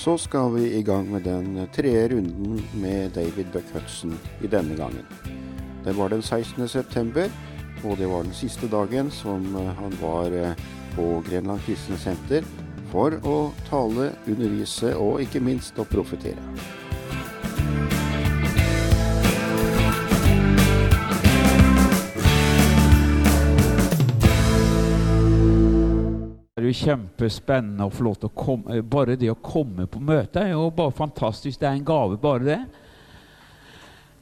så skal vi i gang med den tredje runden med David Buck Hudson i denne gangen. Det var den 16. september, og det var den siste dagen som eh, han var eh, på Grenland kristne senter for å tale, undervise og ikke minst å profetere. Jo kjempespennende å få lov til å komme eh, Bare det å komme på møte er jo bare fantastisk. Det er en gave, bare det.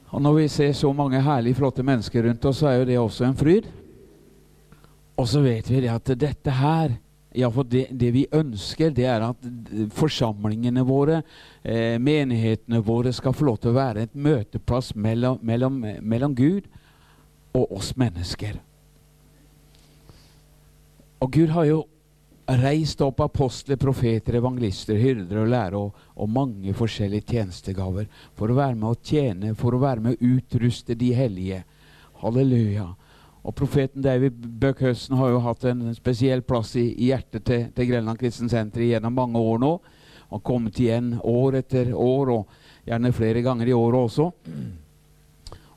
Og når vi ser så mange herlige, flotte mennesker rundt oss, så er jo det også en fryd. Og så vet vi det at dette her Iallfall det, det vi ønsker, det er at forsamlingene våre, eh, menighetene våre, skal få lov til å være et møteplass mellom, mellom, mellom Gud og oss mennesker. Og Gud har jo reist opp apostler, profeter, evangelister, hyrder og lærere og, og, mange forskjellige tjenestegaver for å være med å tjene, for å være med å utruste de hellige. Halleluja. Og profeten David Bøckhøsten har jo hatt en spesiell plass i, i hjertet til, til Grenland Kristen Senter gjennom mange år nå. Og kommet igjen år etter år, og gjerne flere ganger i året også.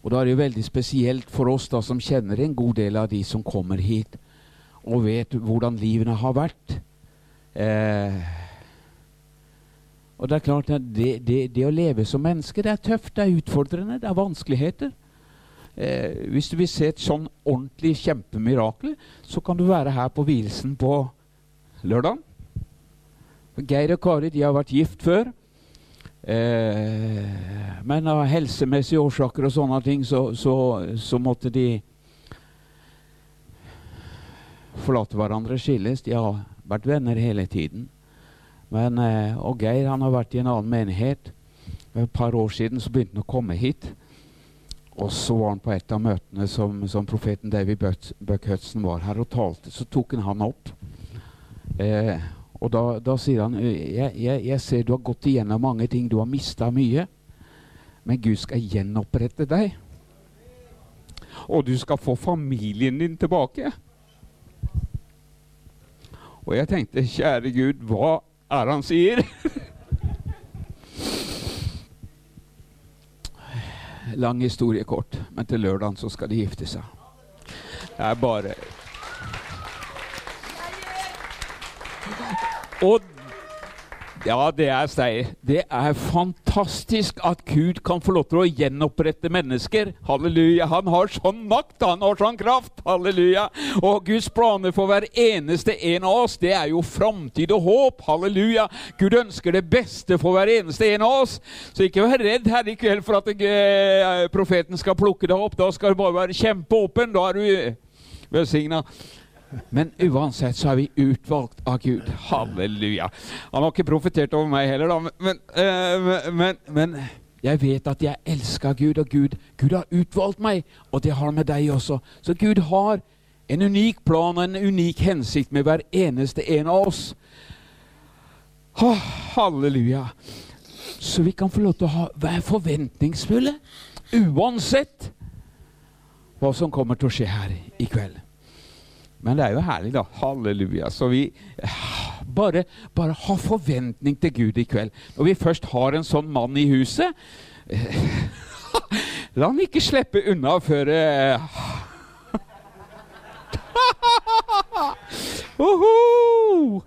Og da er det jo veldig spesielt for oss da som kjenner en god del av de som kommer hit, og vet hvordan livene har vært. Eh, og det er klart at det, det, det å leve som menneske, det er tøft, det er utfordrende, det er vanskeligheter. Eh, hvis du vil se et sånn ordentlig kjempemirakel, så kan du være her på vielsen på lørdag. Geir og Kari de har vært gift før. Eh, men av helsemessige årsaker og sånne ting så, så, så, måtte de forlate hverandre, skilles. De har vært venner hele tiden. Men, eh, og Geir han har vært i en annen menighet. Et par år siden så begynte han å komme hit. Og så var han på et av møtene som, som profeten David Buck Hudson var her og talte. Så tok han han opp. Eh, og da, da, sier han jeg, jeg, jeg, ser du har gått igjennom mange ting, du har mista mye. Men Gud skal gjenopprette deg. Og du skal få familien din tilbake. Og jeg tenkte, kjære Gud, hva er det han sier? Lang historie kort, men til lørdag så skal de gifte seg. Det er bare Og ja, det er stei. Det er fantastisk at Gud kan få lov til å gjenopprette mennesker. Halleluja. Han har sånn makt, han har sånn kraft. Halleluja. Og Guds planer for hver eneste en av oss, det er jo framtid og håp. Halleluja. Gud ønsker det beste for hver eneste en av oss. Så ikke vær redd her i kveld for at uh, profeten skal plukke deg opp. Da skal du bare være kjempeåpen. Da er du velsigna. Men uansett så er vi utvalgt av Gud. Halleluja. Han har ikke profetert over meg heller, da. Men, men, men, men jeg vet at jeg elsker Gud, og Gud, Gud har utvalgt meg. Og det har han med deg også. Så Gud har en unik plan og en unik hensikt med hver eneste en av oss. Oh, halleluja. Så vi kan få lov til å være forventningsfulle uansett hva som kommer til å skje her i kveld. Men det er jo herlig, da. Halleluja. Så vi bare, bare ha forventning til Gud i kveld. Når vi først har en sånn mann i huset La han ikke slippe unna før uh,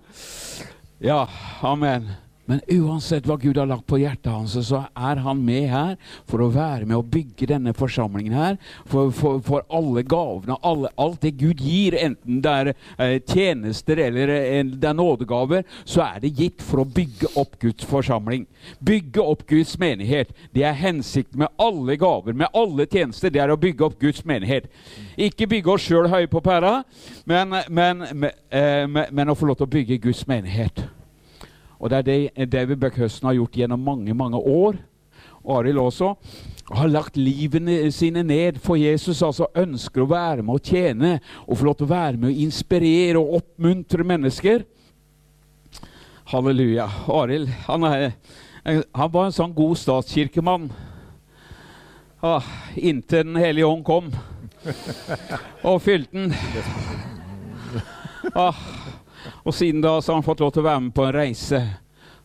Ja, amen. Men uansett hva Gud har lagt på hjertet hans, så er han med her for å være med å bygge denne forsamlingen her. For, for, for alle gavene, alle, alt det Gud gir, enten det er eh, tjenester eller eh, det er nådegaver, så er det gitt for å bygge opp Guds forsamling. Bygge opp Guds menighet. Det er hensikten med alle gaver, med alle tjenester. Det er å bygge opp Guds menighet. Ikke bygge oss sjøl høye på pæra, men, men, men, eh, men å få lov til å bygge Guds menighet. Og det er det David Buckhøsten har gjort gjennom mange, mange år. Og Arild også. Har lagt livene sine ned for Jesus. altså Ønsker å være med å tjene og få lov til å være med å inspirere og oppmuntre mennesker. Halleluja. Arild han, han, var en sånn god statskirkemann. Ah, inntil Den hellige ånd kom og fylte den. Ah, og siden da så har han fått lov til å være med på en reise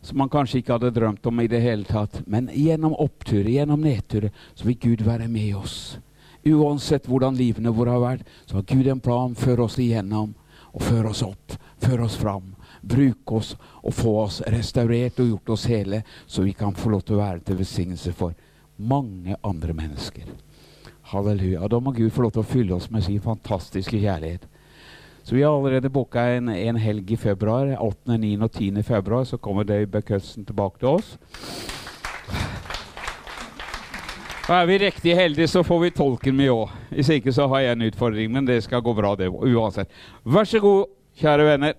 som han kanskje ikke hadde drømt om i det hele tatt. Men gjennom oppturer, gjennom nedturer, så vil Gud være med oss. Uansett hvordan livene våre har vært, så har Gud en plan. Før oss igjennom, og før oss opp, før oss fram. Bruk oss og få oss restaurert og gjort oss hele, så vi kan få lov til å være til velsignelse for mange andre mennesker. Halleluja. Da må Gud få lov til å fylle oss med sin fantastiske kjærlighet. Så vi har allerede booka en, en, helg i februar. 8., 9. og 10. februar så kommer Dave Buckhudson tilbake til oss. Og er vi riktig heldige, så får vi tolken med òg. Hvis ikke så har jeg en utfordring, men det skal gå bra, det uansett. Vær så god, kjære venner.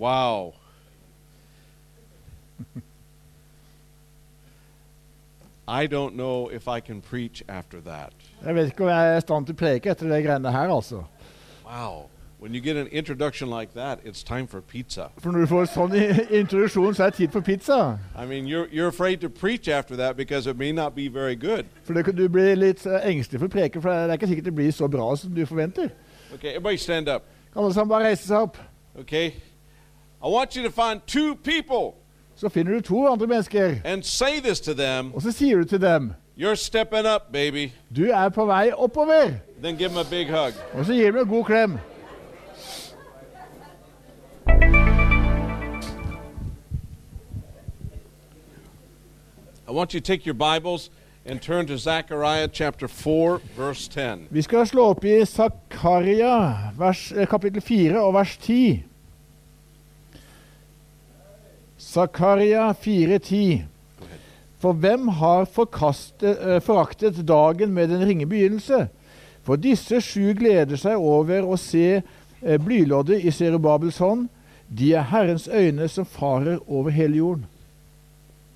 Wow. I don't know if I can preach after that. Jeg vet ikke om jeg er i stand til å preke etter greiene her, altså. Wow. When you get an introduction like that, it's time for pizza. For når du får sånn introduksjon, så er tid for pizza. I mean, you're, you're afraid to preach after that because it may not be very good. For det, du blir litt eh, engstelig for å preke, for det er ikke sikkert det blir så bra som du forventer. Okay, everybody stand up. Alle sammen bare reise seg opp? Okay? I want you to find two people Så finner du to andre mennesker, and say this to them og så sier du til dem You're stepping up, baby. Du er på vei oppover. Then give them a big hug. Og så gir du dem en god klem. I want you to take your Bibles and turn to Zechariah chapter 4, verse 10. Vi skal slå opp i Zakaria eh, kapittel 4 og vers 10. Zakaria 4,10. For hvem har eh, foraktet dagen med den ringe begynnelse? For disse sju gleder seg over å se eh, blyloddet i Serubabels hånd. De er Herrens øyne som farer over hele jorden.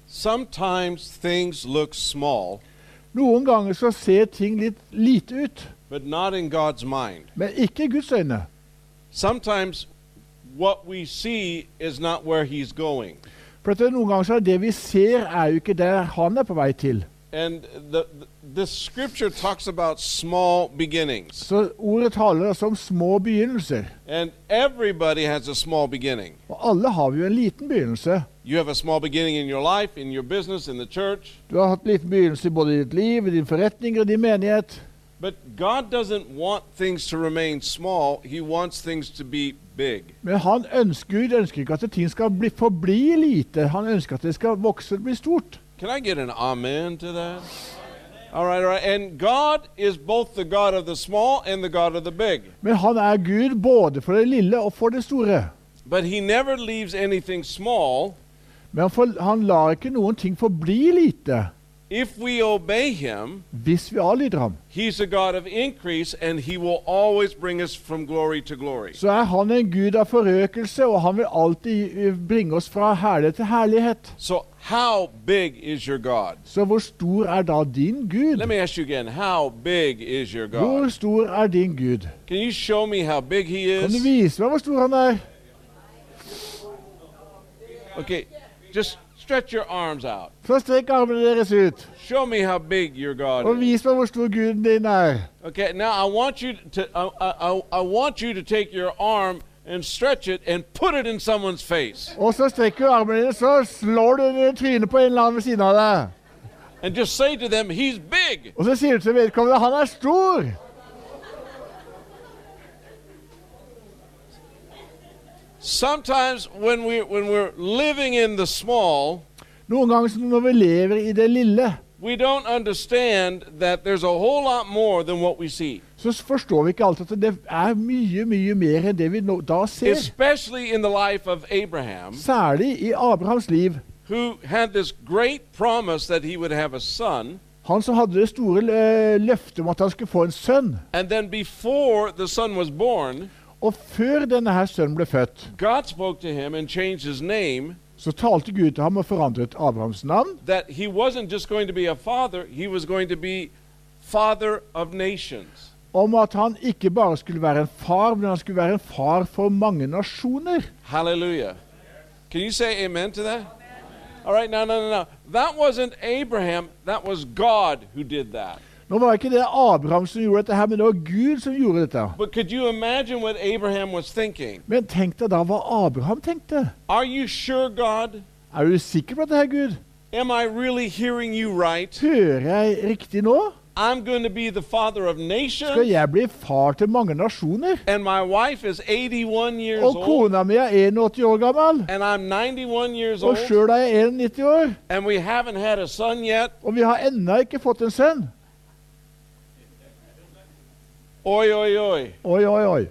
Sometimes things look small, Noen ganger så ser ting litt lite ut, but not in God's mind. men ikke i Guds øyne. Sometimes what we see is not where He's going. For at Noen ganger så er det vi ser, er jo ikke der han er på vei til. And the, the, the scripture talks about small beginnings. Så ordet taler altså om små begynnelser. And everybody has a small beginning. Og alle har jo en liten begynnelse. You have a small beginning in your life, in your business, in the church. Du har hatt en liten begynnelse både i ditt liv, i din forretning og din menighet. But God doesn't want things to remain small, He wants things to be big. Men han ønsker, Gud ønsker ikke at ting skal bli, forbli lite. Han ønsker at det skal vokse og bli stort. Can I get an amen to that? All right, all right. And God is both the God of the small and the God of the big. Men han er Gud både for det lille og for det store. But He never leaves anything small Men han, for, han lar ikke noen ting forbli lite if we obey Him. hvis vi adlyder ham. He's a God of increase, and He will always bring us from glory to glory. Så er han en gud av forøkelse, og han vil alltid eh, bringe oss fra herlighet til herlighet. So, how big is your God? Så hvor stor er da din Gud? Let me ask you again how big is your Hvor God? stor er din Gud? Can you show me how big He Kan du is? vise meg hvor stor han er? Okay, just stretch your arms out. Så strekk armene deres ut, Show me how big your God og vis meg hvor stor Guden din er. Okay, now I want you to I, I, I want you to take your arm and stretch it and put it in someone's face Og så strekker du armene dine, så slår du den i trynet på en eller annen ved siden av deg. and just say to them, "He's big." Og så sier du til vedkommende han er stor. Sometimes when we when we're living in the small, Noen ganger når vi lever i det lille, we don't understand that there's a whole lot more than what we see. så forstår vi ikke alltid at det er mye, mye mer enn det vi nå, da ser. Especially in the life of Abraham, Særlig i Abrahams liv. who had this great promise that he would have a son, Han som hadde det store eh, løftet om at han skulle få en sønn. and then before the son was born, Og før denne her sønnen ble født, God spoke to him and changed his name så talte Gud til ham og forandret Abrahams navn. that he wasn't just going to be a father, he was going to be father of nations. Om at han ikke bare skulle være en far, men han skulle være en far for mange nasjoner. Hallelujah. Can you say amen to that? All right, no, no, no, no. That wasn't Abraham, that was God who did that. Nå var ikke det Abraham som gjorde dette, her, men det var Gud som gjorde dette. But could you what was? Men tenk deg da hva Abraham tenkte. Are you sure, God? Er du sikker på dette, her, Gud? Am I really you right? Hører jeg riktig nå? I'm going to be the father of Skal jeg bli far til mange nasjoner? and my wife is 81 years Og kona mi er 81 år gammel. and I'm 91 years Og sjøl er jeg 91 år. and we haven't had a son yet. Og vi har ennå ikke fått en sønn. Oi, oi, oi. Oi, oi, oi.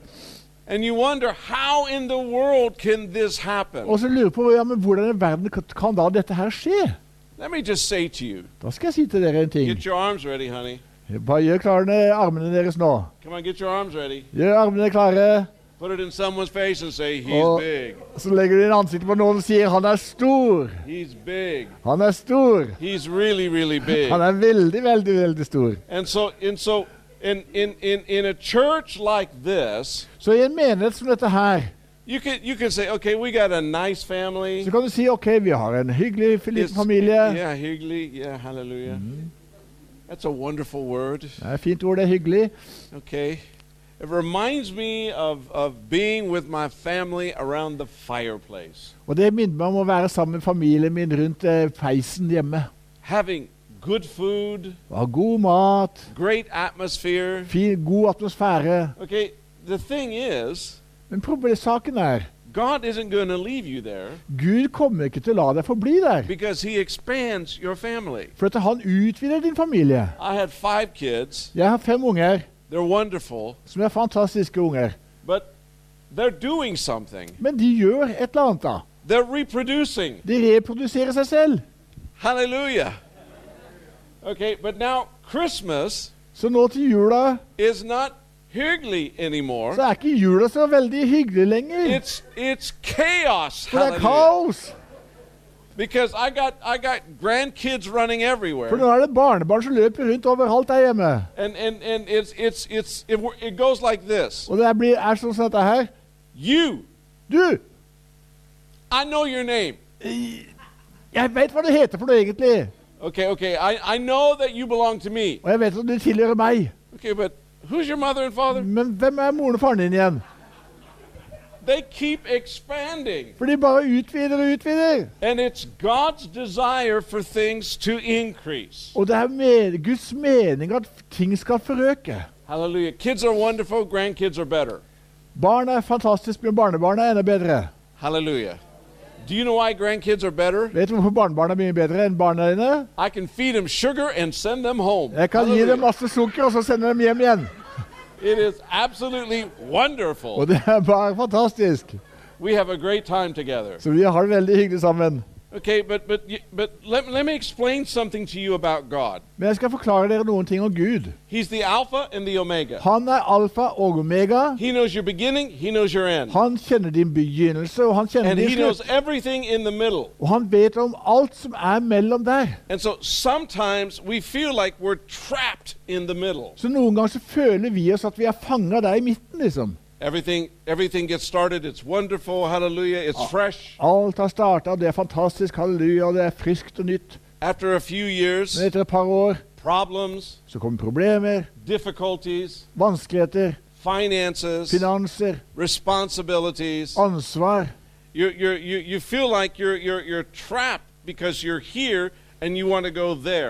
And you wonder, how in the world can this happen? Og så lurer på ja, men hvordan i verden kan- kan da dette her skje? Let me just say to you Da skal jeg si til dere en ting. get your arms ready, honey. Bare gjør klare armene deres nå. Come on, get your arms ready. Gjør armene klare. Put it in someone's face and say, He's og big. Så legger du inn ansiktet på noen og sier 'han er stor'. He's big. Han er stor. He's really, really big. Han er veldig, veldig, veldig stor. And so, and so, in, in, in, in a church like this, Så i en menighet som dette her, you can you can say, okay, we got a nice family. så kan du si ok, vi har en hyggelig liten familie. Yeah, hyggelig. Yeah, hallelujah. That's a wonderful word. Det er et fint ord, det er hyggelig. Okay. It reminds me of, of being with my family around the fireplace, Og det minner meg om å være sammen med familien min rundt eh, peisen hjemme. having good food, god mat, great atmosphere. fin, god atmosfære. Okay, the thing is, Men problemsaken er God isn't going to leave you there Gud kommer ikke til å la deg forbli der. because He expands your family. For at han utvider din familie. I had five kids. Jeg har fem unger They're wonderful, som er fantastiske unger. but they're doing something. Men de gjør et eller annet, da. They're reproducing. De reproduserer seg selv. Hallelujah. Okay, but now Christmas Så nå til jula is not hyggelig anymore. så er ikke jula så veldig hyggelig lenger. It's it's chaos. For det er Hallelujah. kaos. Because I got I got grandkids running For everywhere. nå er det barnebarn som løper rundt overalt der hjemme. And and and it's it's it's it, it goes like this. Og det blir, er sånn som dette her. You, Du, I know your name. jeg veit hva det heter for noe egentlig. Okay, okay. I, I know that you belong to me. Og jeg vet at du tilhører meg. Okay, but who's your mother and father? Men hvem er moren og faren din igjen? They keep expanding. For de bare utvider og utvider. And it's God's desire for things to increase. Og det er med, Guds mening at ting skal forøke. Hallelujah. Kids are wonderful, grandkids are better. Barn er fantastisk, men barnebarn er enda bedre. Hallelujah. Do you know why grandkids are better? Vet du hvorfor barnebarn er mye bedre enn barna dine? I can feed them sugar and send them home. Jeg kan gi dem masse sukker, og så sende dem hjem igjen. It is absolutely wonderful. Og det er bare fantastisk. We have a great time together. Så vi har det veldig hyggelig sammen. Okay, but but but let, let me explain something to you about God. Men jeg skal forklare dere noen ting om Gud. He's the Alpha and the Omega. Han er alfa og omega. He knows your beginning, he knows your end. Han kjenner din begynnelse, og han kjenner And din he knows everything in the middle. Og han vet om alt som er mellom der. And so sometimes we feel like we're trapped in the middle. Så noen ganger så føler vi oss at vi er fanget der i midten, liksom. Everything everything gets started, it's wonderful, hallelujah, it's fresh. Alt har starta, det er fantastisk, halleluja, det er friskt og nytt. After a few years, Men etter et par år problems, så kommer problemer, difficulties, vanskeligheter, finances, finanser, responsibilities. ansvar. You you you you feel like you're you're you're trapped because you're here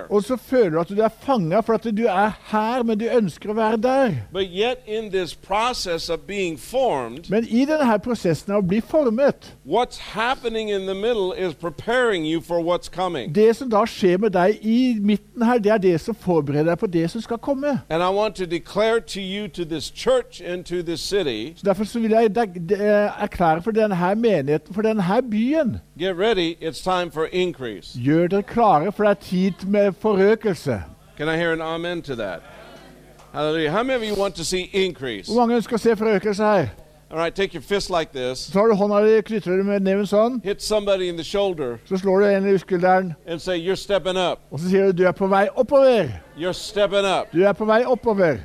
Og så føler du at du er fanga for at du er her, men du ønsker å være der. Yet in this process of being formed, Men i denne prosessen av å bli formet, what's happening in the middle is preparing you for what's coming. det som da skjer med deg i midten her, det er det som forbereder deg på det som skal komme. And I want to to you to church and to this city, Så Derfor så vil jeg de- erklære for denne menigheten, for denne byen ready, it's time for increase. Gjør dere klare, det er tid med forøkelse. Can I hear an amen to that? Hallelujah. How many of you want to see increase? Hvor mange ønsker å se forøkelse her? All right, take your fist like this. Så tar du hånda di, knytter du med neven sånn, Hit somebody in the shoulder så slår du en i skulderen, and say, You're stepping up. og så sier du du er på vei oppover. You're stepping up. Du er på vei oppover.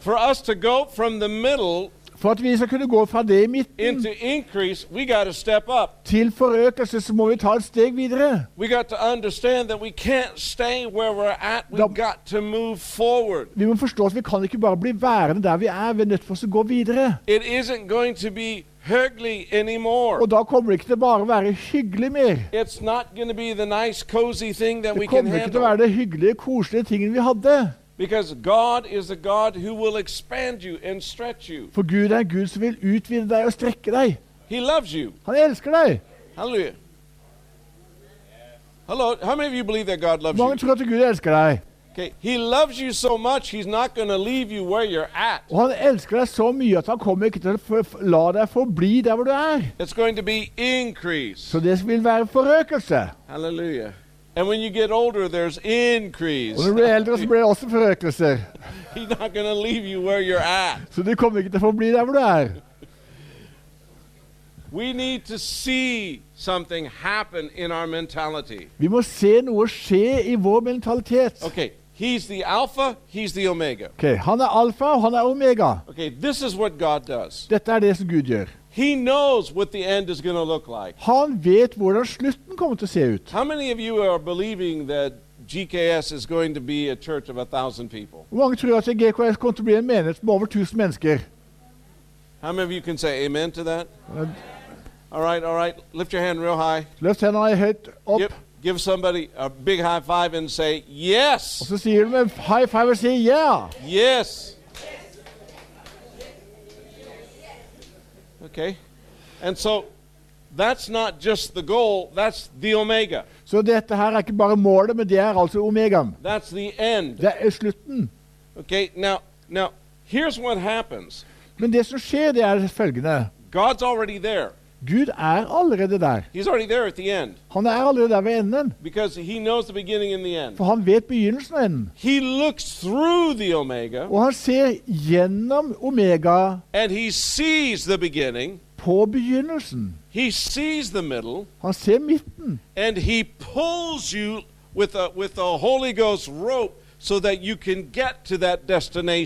For us to go from the middle For at vi skal kunne gå fra det i midten into increase, we got to step up. til forøkelse, så må vi ta et steg videre. We got to understand that we can't stay where we're at. We've Dom- got to move forward. Vi må forstå at vi kan ikke bare bli værende der vi er. Vi er nødt til å gå videre. It isn't going to be hyggly anymore. Og da kommer det ikke til bare å være hyggelig mer. It's not going to be the nice, cozy thing that we Det kommer ikke til å være det hyggelige, koselige tingen vi hadde. Because God is a God who will expand you and stretch you. For Gud er en Gud som vil utvide deg og strekke deg. He loves you. Han elsker deg. Hallelujah. Hello. How many of you believe that God loves Mange you? tror at Gud elsker deg. Okay. He loves you so much, He's not going to leave you where you're at. Og han elsker deg så mye at han kommer ikke til å la deg forbli der hvor du er. It's going to be increase. Så det vil være forøkelse. Hallelujah. And when you get older, there's increase. Og når du blir eldre, så blir det også forøkelser. He's not going to leave you where you're at. Så du kommer ikke til å forbli der hvor du er. We need to see something happen in our mentality. Vi må se noe skje i vår mentalitet. Okay, He's the Alpha, He's the Omega. Okay, Han er alfa, og han er omega. Okay, this is what God does. Dette er det som Gud gjør. He knows what the end is going to look like. Han vet hvordan slutten kommer til å se ut. How many of you are believing that GKS is going to be a church of a thousand people? Hvor mange tror at GKS kommer til å bli en menighet med over 1000 mennesker? How many of you can say amen to that? Uh, All right, all right. Lift your hand real high. Hendene høyt opp, Give, give somebody a big high five and say, og Yes, så sier du med high five og sier yeah. yes. Okay. And so that's not just the goal, that's the Omega. Så dette her er ikke bare målet, men det er altså omegaen. That's the end. Det er slutten. Okay, now now here's what happens. Men det som skjer, det er følgende. God's already there. Gud er allerede der. Han er allerede der ved enden. For han vet begynnelsen og enden. Og han ser gjennom omega på begynnelsen. middle, Han ser midten. og han puller deg med Holy Ghost rope so that you can get to that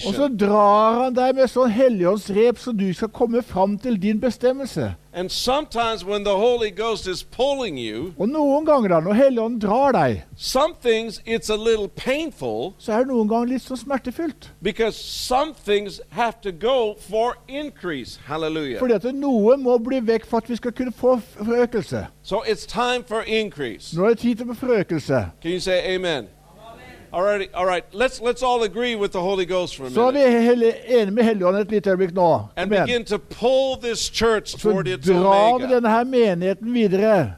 Og så drar han deg med sånn helligåndsrep, så du skal komme fram til din bestemmelse. And sometimes when the Holy Ghost is pulling you, Og noen ganger, da, når Helligånden drar deg, some things it's a little painful så er det noen ganger litt sånn smertefullt. because some things have to go for increase. Hallelujah. Fordi at noe må bli vekk for at vi skal kunne få forøkelse. So it's time for increase. Nå er det tid til forøkelse. Can you say amen? All right, all right. Let's let's all agree with the Holy Ghost for a Så vi minute enige med Helligånden et lite øyeblikk nå. and begin to pull this church Så toward its drar vi omega. denne her menigheten videre.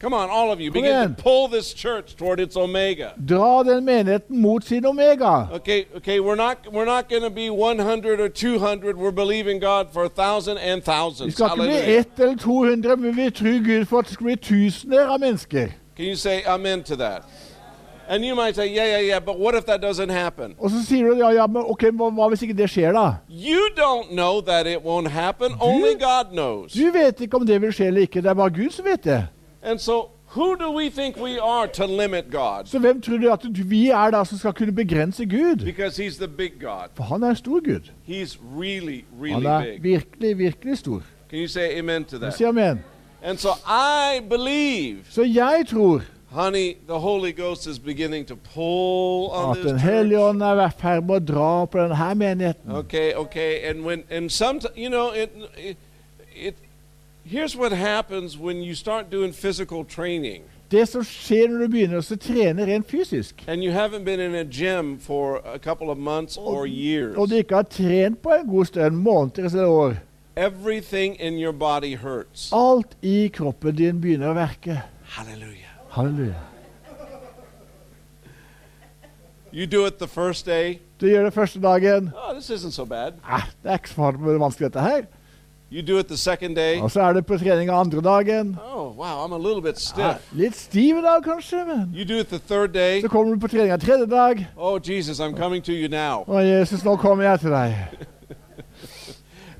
Come on, all of you, begin to pull this church toward its omega. Dra den menigheten mot sin omega. Okay, okay. We're not we're not going to be 100 or 200. We're believing God for a thousand and Vi thousands. skal ikke bli Hallelujah. ett eller 200, men vi tror Gud for at det skal bli tusener av mennesker. Can you say amen to that? And you might say, yeah, yeah, yeah. But what if that doesn't happen? Og så sier du ja, ja, men ok, hva, hva hvis ikke det skjer, da? You don't know that it won't happen. Only God knows. Du vet ikke om det vil skje eller ikke. Det er bare Gud som vet det. And so, who do we think we are to limit God? Så hvem tror du at du- vi er da som skal kunne begrense Gud? Because He's the big God. For han er stor Gud. He's really, Han er virkelig, virkelig stor. Can you say amen to Du that? Si amen. And so, I believe, Så jeg tror honey, the Holy Ghost is beginning to pull on at this Den hellige ånd er i ferd med å dra på denne menigheten. Okay, okay, and when and some you know it, it it here's what happens when you start doing physical training Det som skjer når du begynner å trene rent fysisk, and you haven't been in a gym for a couple of months or years. og du ikke har trent på en god stund, måneder eller år Everything in your body hurts. Alt i kroppen din begynner å verke. Hallelujah. Halleluja. You do it the first day. Du gjør det første dagen. Oh, this isn't so bad. Ah, det er ikke så vanskelig, dette her. You do it the second day. Og så er det på trening andre dagen. Oh, wow, I'm a little bit stiff. Ah, litt stiv i dag, kanskje, men You do it the third day. så kommer du på trening tredje dag. Oh, Jesus, I'm coming to you now. Og Jesus, nå kommer jeg til deg.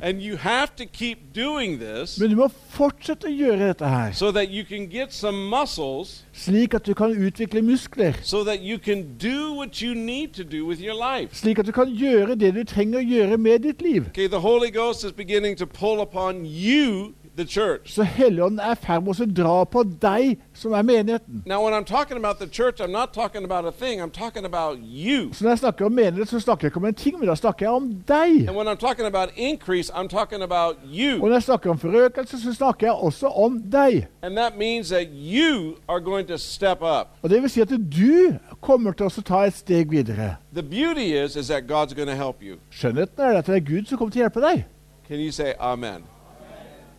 And you have to keep doing this Men du må fortsette å gjøre dette her, so that you can get some muscles slik at du kan utvikle muskler. so that you can do what you need to do with your life. Slik at du kan gjøre det du trenger å gjøre med ditt liv. Okay, the Holy Ghost is beginning to pull upon you, the church. Så Helligånden er i ferd med å dra på deg som er menigheten. Now, when I'm talking about the church, I'm not talking about a thing, I'm talking about you. Så når jeg snakker om menighet, så snakker jeg ikke om en ting, men da snakker jeg om deg. And when I'm talking about increase, I'm talking about Og når jeg snakker om forøkelse, så snakker jeg også om deg. And that means that you are going to step up. Og det vil si at du kommer til å ta et steg videre. The beauty is is that God's going to help you. Skjønnheten er at det er Gud som kommer til å hjelpe deg. Can you say amen?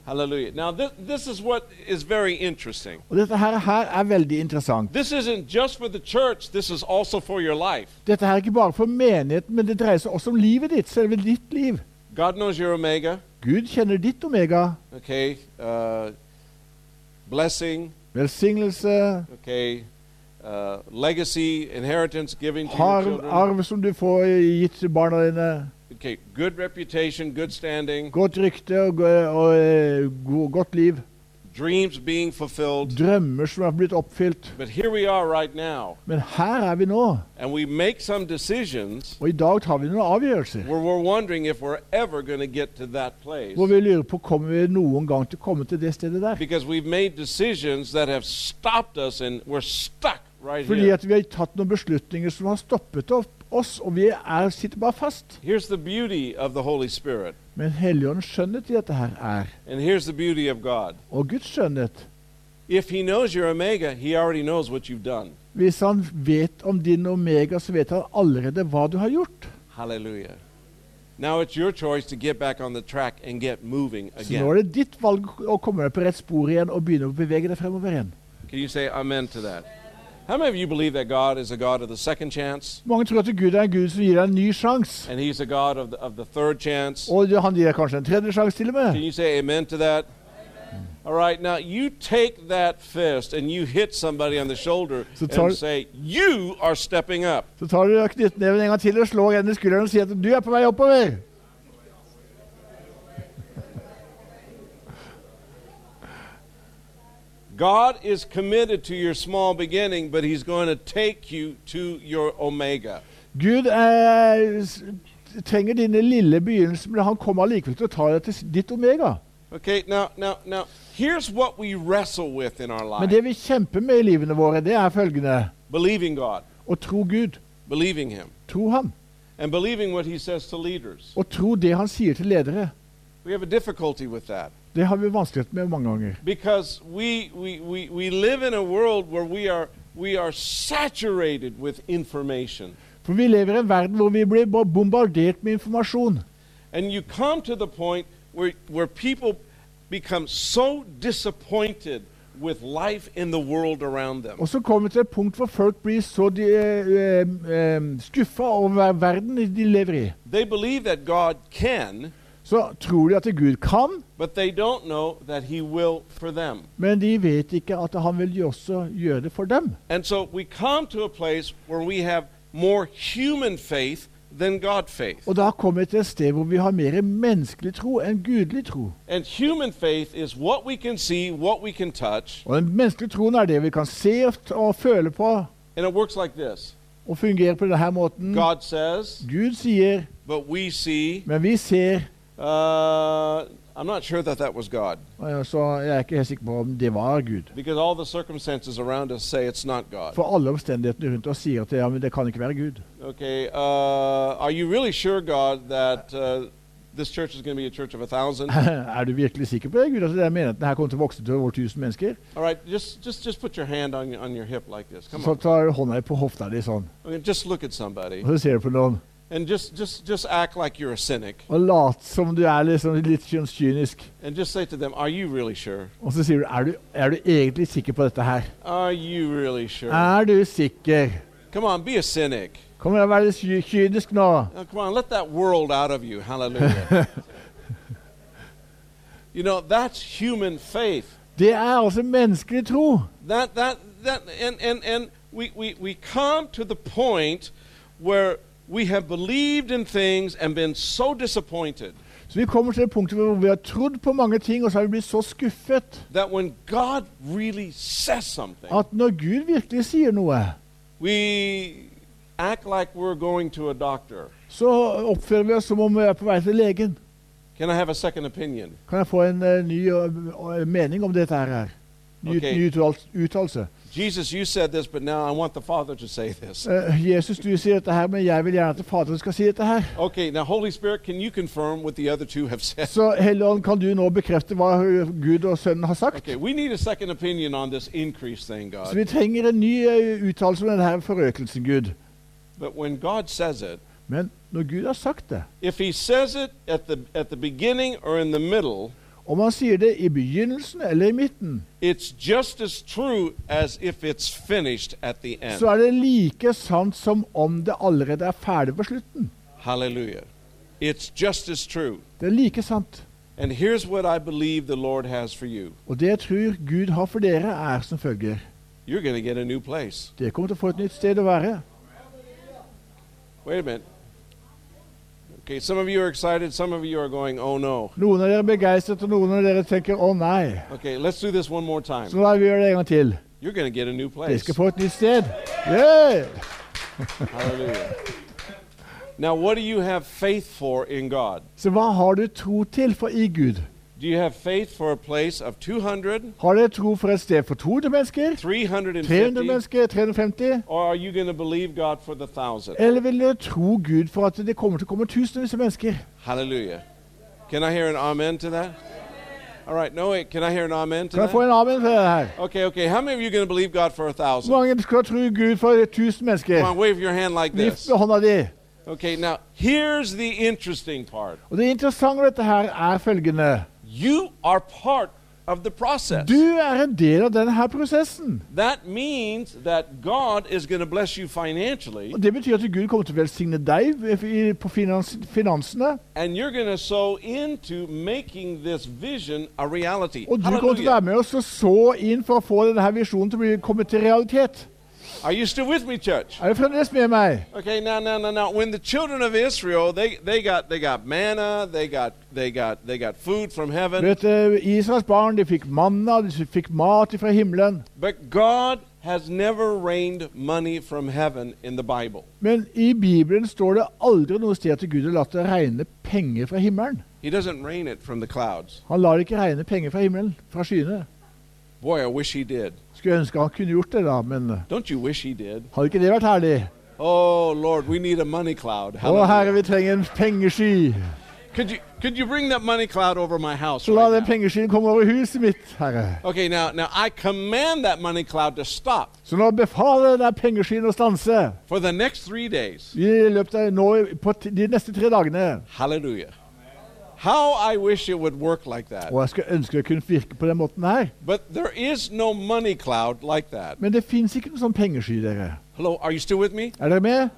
Hallelujah. Now this, this is what is very interesting. Og dette her, her er veldig interessant. This isn't just for the church, this is also for your life. Dette her er ikke bare for menigheten, men det dreier seg også om livet ditt, selve ditt liv. God knows your omega, Gud kjenner ditt omega. okay? Uh, blessing, Velsignelse, okay? Uh, legacy, inheritance, giving to your children. arv som du får gitt til barna dine. Okay, good reputation, good standing, Godt rykte og, og, og eh, go, godt liv. dreams being fulfilled. Drømmer som er blitt oppfylt. But here we are right now, Men her er vi nå, and we make some decisions og i dag tar vi noen avgjørelser. where we're wondering if we're ever going to get to that place. Hvor vi lurer på kommer vi noen gang til å komme til det stedet der. Because we've made decisions that have stopped us and we're stuck right Fordi here. at vi har tatt noen beslutninger som har stoppet opp oss, og vi er, sitter bare fast. Here's the beauty of the Holy Spirit, Men Helligåndens skjønnhet i dette her er, and here's the beauty of God. og Guds skjønnhet If He knows your omega, He already knows what you've done. Hvis han vet om din omega, så vet han allerede hva du har gjort. Halleluja. Now it's your choice to get back on the track and get moving Så nå er det ditt valg å komme deg på rett spor igjen og begynne å bevege deg fremover igjen. Can you say amen to that? How many of you believe that God is a God of the second chance? Mange tror at Gud er en Gud som gir deg en ny sjanse. And He's a God of the, of the third chance? Og han gir deg kanskje en tredje sjanse til og Can med. you say amen to that? All right, now you take that fist and you hit somebody on the shoulder tell- and say, You are stepping up. Så tar du knyttneven en gang til og slår en i skulderen og sier at du er på vei oppover. God is committed to your small beginning, but He's going to take you to your omega. Gud er, trenger dine lille begynnelser, men han kommer allikevel til å ta deg til ditt omega. Okay, now, now, now, here's what we wrestle with in our Men det vi kjemper med i livene våre, det er følgende believing God, å tro Gud. believing Him, Tro ham. and believing what He says to leaders. Og tro det han sier til ledere. We have a difficulty with that Det har vi vanskelighet med mange ganger. because we, we, we, we live in a world where we are, we are saturated with information. For vi lever i en verden hvor vi blir bombardert med informasjon. And you come to the point where, where people become so disappointed with life in the world around them. Og så kommer vi til et punkt hvor folk blir så de, uh, um, skuffa over verden de lever i. They believe that God can, Så tror de at Gud kan, men de vet ikke at han vil også gjøre det for dem. And so we come to a place where we have more human faith than God faith. Og da kommer vi til et sted hvor vi har mer menneskelig tro enn gudelig tro. And human faith is what we can see, what we can touch, Og den menneskelige troen er det vi kan se og, og føle på and it works like this og fungerer på denne måten. God says, Gud sier, but we see. men vi ser Uh, I'm not sure that that was God Så jeg er ikke helt sikker på om det var Gud. because all the circumstances around us say it's not God. For alle omstendighetene rundt oss sier at ja, men det kan ikke være Gud. Okay, uh, are you really sure, God, that uh, this church is going to be a church of a thousand? er du virkelig sikker på det, Gud? Altså, det er menigheten her kommer til å vokse til over 1000 mennesker? All right, just just just put your hand on on your hip like this. Come Så on. tar hånda på hofta di sånn, Okay, just look at somebody og så ser du på noen. And just just just act like you're a cynic Og lat som du er liksom litt kynisk. and just say to them, "Are you really sure? Og så sier du er, du er du egentlig sikker på dette her? Are you really sure? Er du sikker? Come on, be a cynic. Kom igjen, vær litt kynisk nå. Now, come on, let that world out of you. Hallelujah. you know, that's human faith. Det er altså menneskelig tro. That that that and and and we we we come to the point where we have believed in things and been so disappointed Så vi kommer til det punktet hvor vi har trodd på mange ting, og så har vi blitt så skuffet really at når Gud virkelig sier noe, we act like we're going to a så oppfører vi oss som om vi er på vei til legen. Can I have a? Kan jeg få en uh, ny uh, mening om dette her? Ny, okay. uttalelse. Jesus, you said this, but now I want the Father to say this. Eh, Jesus, du sier dette her, men jeg vil gjerne at Faderen skal si dette her. Okay, now, Holy Spirit, can you confirm what the other two have said? Så Helligånd, kan du nå bekrefte hva Gud og Sønnen har sagt? Okay, we need a second opinion on this increase thing, Så God. vi trenger en ny eh, uttalelse om denne forøkelsen, Gud. But when God says it, Men når Gud har sagt det, if He says it at the at the beginning or in the middle, om han sier det i begynnelsen eller i midten, as as if it's finished at the end. så er det like sant som om det allerede er ferdig på slutten. Hallelujah. It's just as true. Det er like sant. And here's what I believe the Lord has for you. Og det jeg tror Gud har for dere, er som følger. You're going to get a new place. Dere kommer til å få et nytt sted å være. Wait a minute. Okay, some of you are excited, some of you are going, "Oh no." Noen av dere er begeistret, og noen av dere tenker 'å nei'. Okay, let's do this one more time. Så la vi gjøre det en gang til. You're going to get a new Dere skal få et nytt sted. Yeah! Hallelujah. Now, what do you have faith for in God? Så hva har du tro til for i Gud? Do you have faith for a place of 200, Har dere tro for et sted for 200 mennesker? 350, 300 mennesker? 350? or are you going to believe God for the thousand? Eller vil dere tro Gud for at det kommer til å komme tusenvis av mennesker? Hallelujah. Can I hear an amen to that? All right, no, wait, can I hear an amen to Kan jeg få en amen for det her? Okay, okay. How many of you are going to believe God for a thousand? mange skal tro Gud for 1000 Come mennesker? on, wave your hand like this. med hånda di. Okay, now here's the interesting part. Og Det interessante ved dette her er følgende. You are part of the process. Du er en del av denne her prosessen. That means that God is going to bless you financially, Og Det betyr at Gud kommer til å velsigne deg på finans, finansene. and you're going to sow into making this vision a reality. Og du kommer til å være med oss og så inn for å få denne her visjonen til å bli, komme til realitet. Are you still with me, church? Er du fremdeles med meg? Okay, now, now, now, now. When the children of Israel, they, they got they got manna, they got they got they got food from heaven, Vet Israels barn de fikk manna, de fikk mat fra himmelen. but God has never rained money from heaven in the Bible. Men i Bibelen står det aldri noe sted at Gud har latt det regne penger fra himmelen. He doesn't rain it from the clouds. Han lar ikke regne penger fra himmelen, fra skyene. Boy, I wish he did. Skulle ønske han kunne gjort det, da, men did? hadde ikke det vært herlig? Oh Lord, we need a money cloud. Å, Herre, vi trenger en pengesky. Could you could you bring that money cloud over my house? Så la right den pengeskyen komme over huset mitt, Herre. Okay, now now I command that money cloud to stop Så nå befaler den pengeskyen å stanse for the next three days. i løpet av nå, på de neste tre dagene. Hallelujah. How I wish it would work like that. Og jeg skulle ønske det kunne virke på den måten her. But there is no money cloud like that. Men det fins ikke noen sånn pengesky, dere. Hello, are you still with me? Er dere med?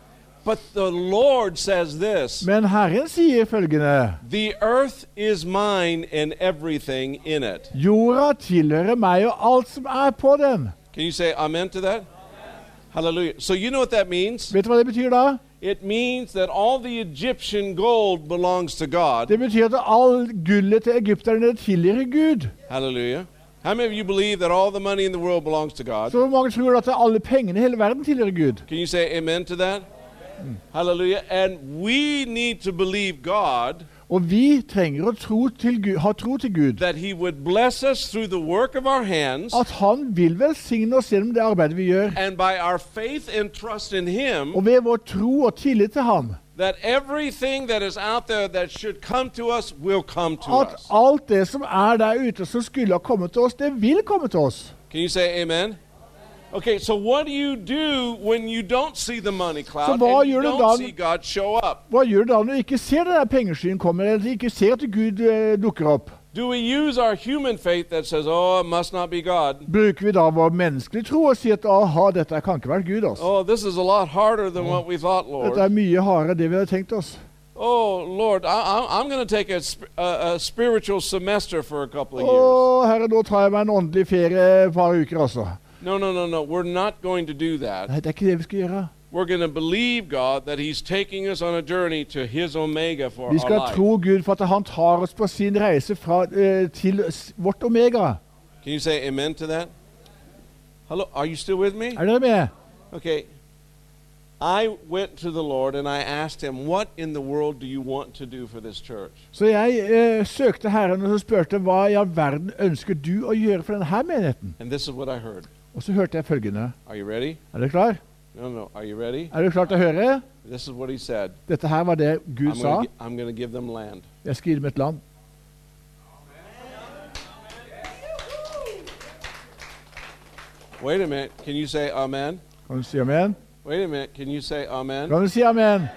But the Lord says this Men Herren sier følgende The earth is mine and everything in it. Jorda tilhører meg og alt som er på den. Can you say amen to that? Hallelujah. So you know what that means? Vet du hva det betyr da? It means that all the Egyptian gold belongs to God. Det betyr at all gullet til egypterne tilhører Gud. Hallelujah. How many of you believe that all the money in the world belongs to God? Så hvor mange tror at alle pengene i hele verden tilhører Gud? Can you say amen to that? Hallelujah. And we need to believe God Og vi trenger å tro til Gud, ha tro til Gud. hands At Han vil velsigne oss gjennom det arbeidet vi gjør. Him, Og ved vår tro og tillit til to At alt det som er der ute som skulle ha kommet til oss, det vil komme til oss. Can you say amen? Okay, so what do you do when you don't see the money cloud hva and you don't da- see God show up? Hva gjør du da når du ikke ser den der pengeskyen kommer, eller ikke ser at Gud eh, dukker opp? Do we use our human faith that says, "Oh, it must not be God"? Bruker vi da vår menneskelige tro og sier at aha, dette kan ikke være Gud? altså. Oh, this is a lot harder than what we thought, Dette er Lord. mye hardere enn det vi hadde tenkt oss. Oh, Lord, I, I'm going to take a, a, a spiritual semester for a couple of years. Å, herre, nå tar jeg meg en åndelig ferie et par uker, altså. No, no, no, no. We're not going to do that. Nei, det er ikke det vi skal gjøre. we're going to believe God that He's taking us on a journey to His Omega for Vi skal life. tro Gud for at han tar oss på sin reise fra, eh, til s- vårt omega. Can you say amen to that? Hello, are you still with me? Er dere med? Okay. I went to the Lord and I asked Him, What in the world do you want to do for this church? Så jeg eh, søkte Herren og så spurte hva i all verden ønsker du å gjøre for denne menigheten. And this is what I heard. Og så hørte jeg følgende. Er dere klar? No, no. Er dere klar til å høre? Dette her var det Gud I'm sa. gonna. Jeg skal gi dem et land. Wait a minute. Can you say amen? Kan du si amen? Wait a minute. Can you say amen? Kan du si amen?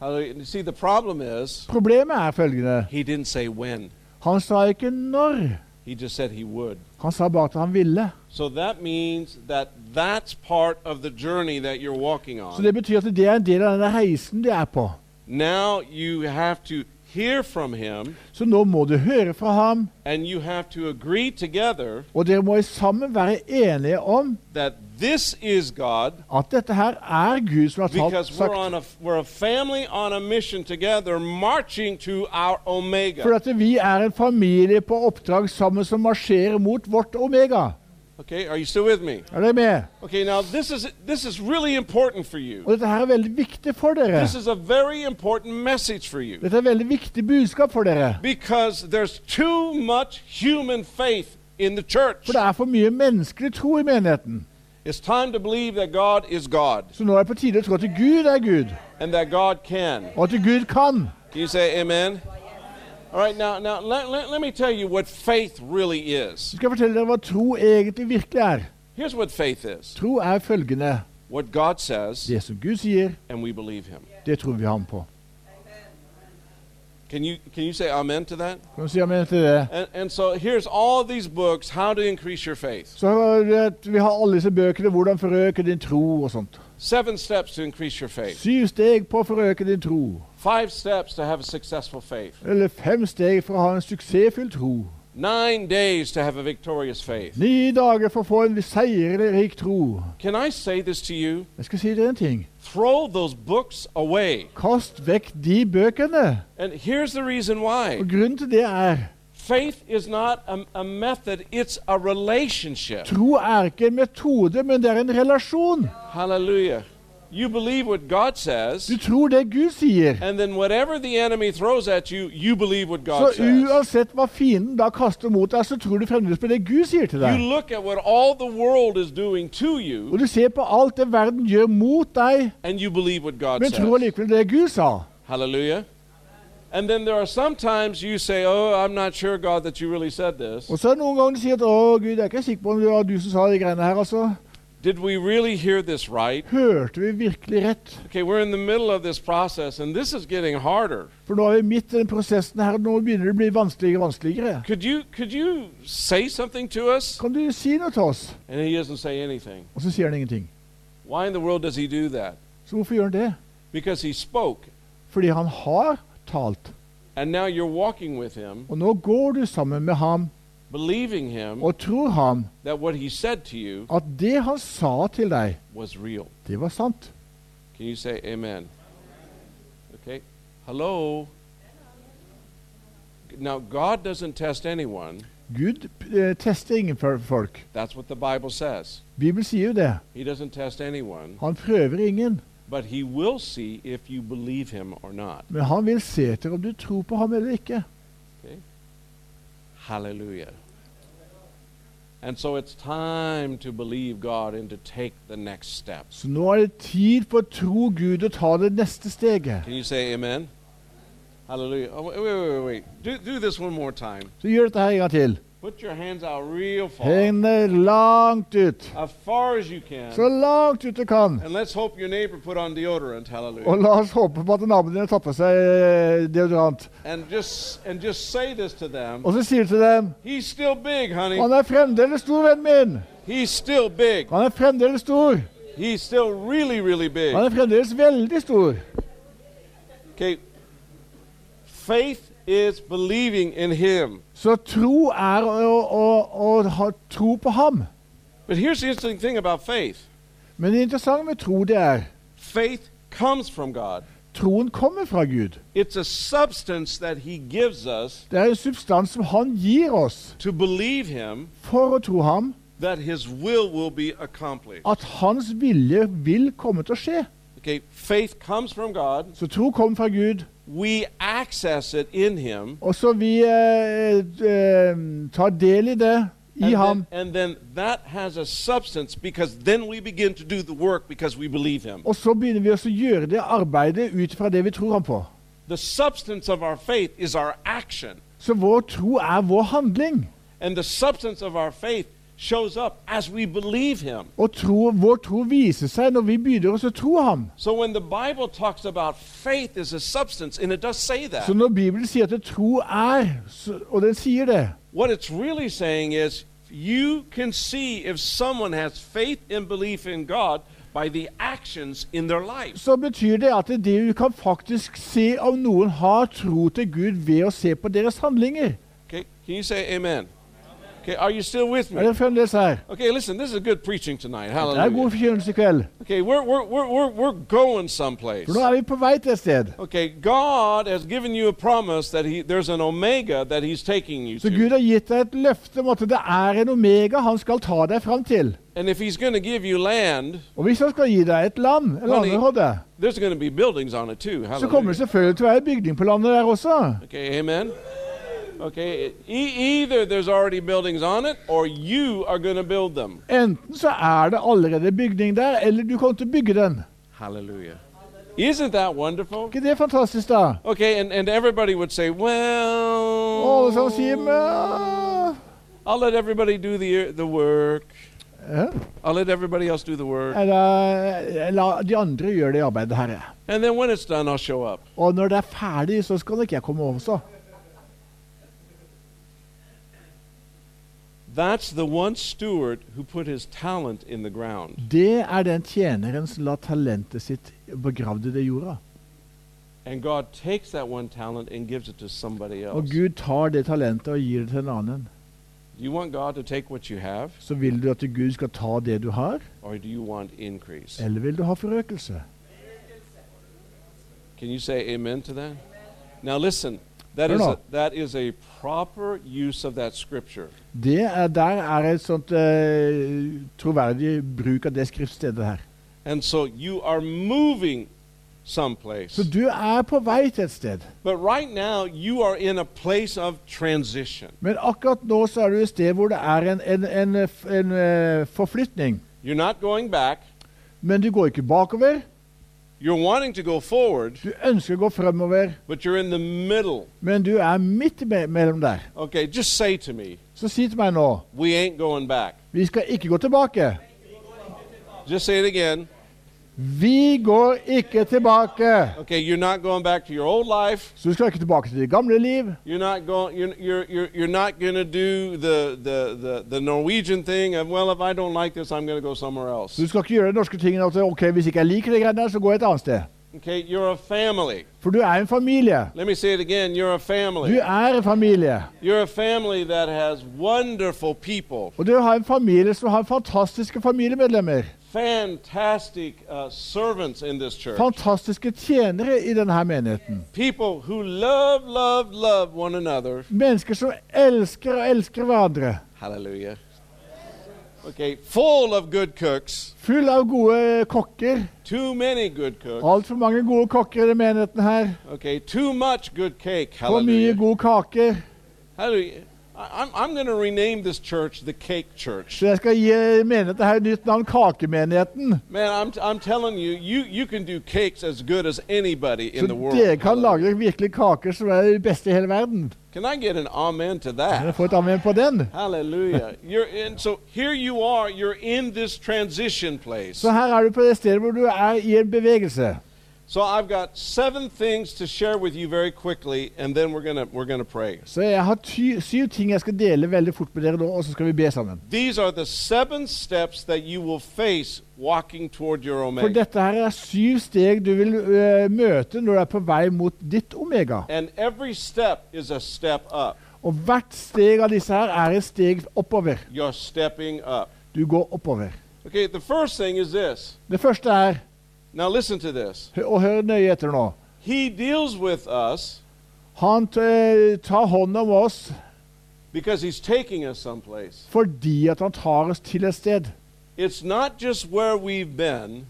Hallelujah. See, the problem is Problemet er følgende. he didn't say when. Han sa ikke når. He just said he would. Han sa bare at han ville. So that means that that's part of the journey that you're walking Så on. det betyr at det er en del av denne reisen du er på. Now you have to hear from him Så nå må du høre fra ham, and you have to agree together og dere må sammen være enige om that this is God at dette her er Gud som har talt, because we're sagt. on a we're a family on a mission together marching to our omega. For at vi er en familie på oppdrag sammen som marsjerer mot vårt omega. Okay, are you still with me? Er dere med? Okay, now this is this is really important for you. Og dette her er veldig viktig for dere. This is a very important message for you Dette er veldig viktig budskap for dere. because there's too much human faith in the church. For det er for mye menneskelig tro i menigheten. It's time to believe that God is God Så nå er det på tide å tro at Gud er Gud, and that God can. og at Gud kan. Can you say amen? All right, now, now let, let, let me tell you what faith really is. Så skal fortelle dere hva tro egentlig virkelig er. Here's what faith is Tro er følgende. what God says, Det som Gud sier, and we believe Him. det tror vi ham på. Can you, can you say amen to that? Kan du si amen til det? And, and so here's all these books how to increase your faith. Så har vi vi har alle disse bøkene 'Hvordan forøke din tro' og sånt. Seven steps to increase your faith, Syv steg på å forøke din tro. five steps to have a successful faith, Eller fem steg for å ha en suksessfull tro. nine days to have a victorious faith. Ni dager for å få en seierrik tro. Can I say this to you? Jeg skal si dere en ting. Throw those books away. Kast vekk de bøkene. And here's the reason why Og grunnen til det er faith is not a, a method, it's a relationship. tro er ikke en metode, men det er en relasjon. Hallelujah. You believe what God says, Du tror det Gud sier. and then whatever the enemy throws at you, you believe what God Så says. uansett hva fienden da kaster mot deg, så tror du fremdeles på det Gud sier til You deg. look at what all the world is doing to you, Og du ser på alt det verden gjør mot deg, and you believe what God men tror says. allikevel det Gud sa. Hallelujah. And then there are sometimes you say, Oh, I'm not sure, God, that you really said this. Og så er det noen ganger du sier at 'Å, Gud, jeg er ikke sikker på om det var du som sa de greiene her', altså. Did we really hear this right? Hørte vi virkelig rett? Okay, we're in the middle of this process, and this is getting harder. For nå er vi midt i den prosessen her, og nå begynner det å bli vanskeligere og vanskeligere. Could you could you say something to us? Kan du si noe til oss? And he doesn't say anything. Og så sier han ingenting. Why in the world does he do that? Så hvorfor gjør han det? Because he spoke, Fordi han har talt. and now you're walking with him, Og nå går du sammen med ham believing him og tror ham that what he said to you at det han sa til deg, was real. det var sant. Can you say amen? Okay. Hello. Now God doesn't test anyone. Gud eh, tester ingen for- folk. That's what the Bible says. Bibelen sier jo det. He doesn't test anyone, Han prøver ingen. But he will see if you believe him or not. Men han vil se etter om du tror på ham eller ikke. Hallelujah. And so it's time to believe God and to take the next step. Så nå er det tid for å tro Gud og ta det neste steget. Can you say amen? Hallelujah. Oh, wait, wait, wait, wait. Do, do this one more time. Så gjør dette her en gang til. Put your hands out real far. Hendene langt ut. As far as you can. Så langt ut du kan. And let's hope your neighbor put on deodorant. Hallelujah. Og la oss håpe på at naboen din tatt på seg eh, deodorant. And just and just say this to them. Og så sier du til dem He's still big, honey. Han er fremdeles stor, vennen min. He's still big. Han er fremdeles stor. He's still really, really big. Han er fremdeles veldig stor. Okay. Faith is believing in him. Så tro er å, å, å ha tro på ham. But here's the interesting thing about faith. Men det interessante med tro det er faith comes from God. Troen kommer fra Gud. It's a substance that He gives us Det er en substans som Han gir oss to believe Him for å tro ham, that His will will be accomplished. at Hans vilje vil komme til å skje. Okay, faith comes from God. Så tro kommer fra Gud, We access it in Him. og så vi eh, eh, tar del i det i And ham. then, and then that has a substance because then we begin to do the work because we believe Him. Og så begynner vi også å gjøre det arbeidet ut fra det vi tror ham på. The substance of our faith is our action. Så vår tro er vår handling. And the substance of our faith shows up as we believe Him. Og tro, vår tro viser seg når vi begynner oss å tro ham. So when the Bible talks about faith is a substance, and it does say Så that, når Bibelen sier at tro er, så, og den sier det, what it's really saying is you can see if someone has faith and belief in God by the actions in their lives. så betyr det at det du kan faktisk se om noen har tro til Gud ved å se på deres handlinger. Okay, can you say amen? Okay, are you still with Er me? dere fremdeles her? Okay, listen, this is good preaching tonight. Det er god Hallelujah. forkynnelse i kveld. Okay, we're, we're, we're, we're, going someplace. For nå er vi på vei til et sted. Okay, God has given you a promise that he, there's an omega that He's taking you Så Gud to. har gitt deg et løfte om at det er en omega han skal ta deg fram til. And if He's going to give you land, Og hvis han skal gi deg et land, et Honey, landområde, there's going to be buildings on it too. så kommer det Hallelujah. selvfølgelig til å være bygning på landet der også. Okay, amen. Okay, e- either there's already buildings on it or you are going to build them. Enten så er det allerede bygning der, eller du kommer til å bygge den. Hallelujah. Isn't that wonderful? ikke det fantastisk, da? Okay, and, and everybody would say, Og alle sammen sier well, I'll let everybody do the, the work. Yeah. I'll let everybody else do the work. Eller la de andre gjøre det arbeidet her. And then when it's done, I'll show up. Og når det er ferdig, så skal nok jeg komme også. That's the one steward who put his talent in the ground. Det er den tjeneren som la talentet sitt begravd i det jorda. And God takes that one talent and gives it to somebody Og. Gud tar det talentet og gir det til en annen. Do you want God to take what you have, Så vil du at Gud skal ta det du har, or do you want increase? eller vil du ha forøkelse? Can you say amen to that? Now listen, that is a, that is a proper use of that scripture. Det er, der er et sånt uh, troverdig bruk av det skriftstedet her. And so you are moving someplace. Så du er på vei til et sted. But right now you are in a place of transition. Men akkurat nå så er du et sted hvor det er en, en, en, en uh, forflytning. You're not going back. Men du går ikke bakover. You're wanting to go forward, Du ønsker å gå fremover, but you're in the middle. men du er midt me mellom der. Okay, just say to me, Så si til meg nå we ain't going back. Vi skal ikke gå tilbake. Just say it again. Vi går ikke tilbake. Okay, you're not going back to your old life. Så du skal ikke tilbake til det gamle liv. You're not going. You're you're you're, you're not going to do the, the the the Norwegian thing of well, if I don't like this, I'm going to go somewhere else. Du skal ikke gjøre den norske tingen at ok, hvis ikke jeg liker det greiene der, så går jeg et annet sted. Okay, you're a family. For du er en familie. Let me say it again. You're a Du er en familie. You're a family that has wonderful people, Og du har en familie som har fantastiske familiemedlemmer. Fantastic uh, servants in this church. Fantastiske tjenere i denne menigheten. People who love, love, love one another. Mennesker som elsker og elsker hverandre. Hallelujah. Okay, full of good cooks. Full av gode kokker. Too many good cooks. Altfor mange gode kokker i denne menigheten her. Okay, too much good cake. For mye Hallelujah. gode kaker. Hallelujah. I'm, I'm going to rename this church the Cake Church. Så jeg skal gi menigheten her nytt navn, Kakemenigheten. Man, I'm, I'm telling you, you, you can do cakes as good as anybody in Så the world. dere kan lage virkelig kaker som er de beste i hele verden. Can I get an amen to Kan jeg that? få et amen på den? Hallelujah. You're in, so here you are, you're in this transition place. Så her er du på det stedet hvor du er i en bevegelse. So I've got seven things to share with you very quickly, and then we're gonna we're gonna pray. Så jeg har ty syv ting jeg skal dele veldig fort med dere nå, og så skal vi be sammen. These are the seven steps that you will face walking toward your For dette her er syv steg du vil øh, møte når du er på vei mot ditt omega. And every step is a step up. Og hvert steg av disse her er et steg oppover. You're stepping up. Du går oppover. Okay, the first thing is this. Det første er Now, listen to this. Og hør nøye etter nå. He deals with us Han tar hånd om oss because He's taking us someplace. fordi at han tar oss til et sted. It's not just where we've been,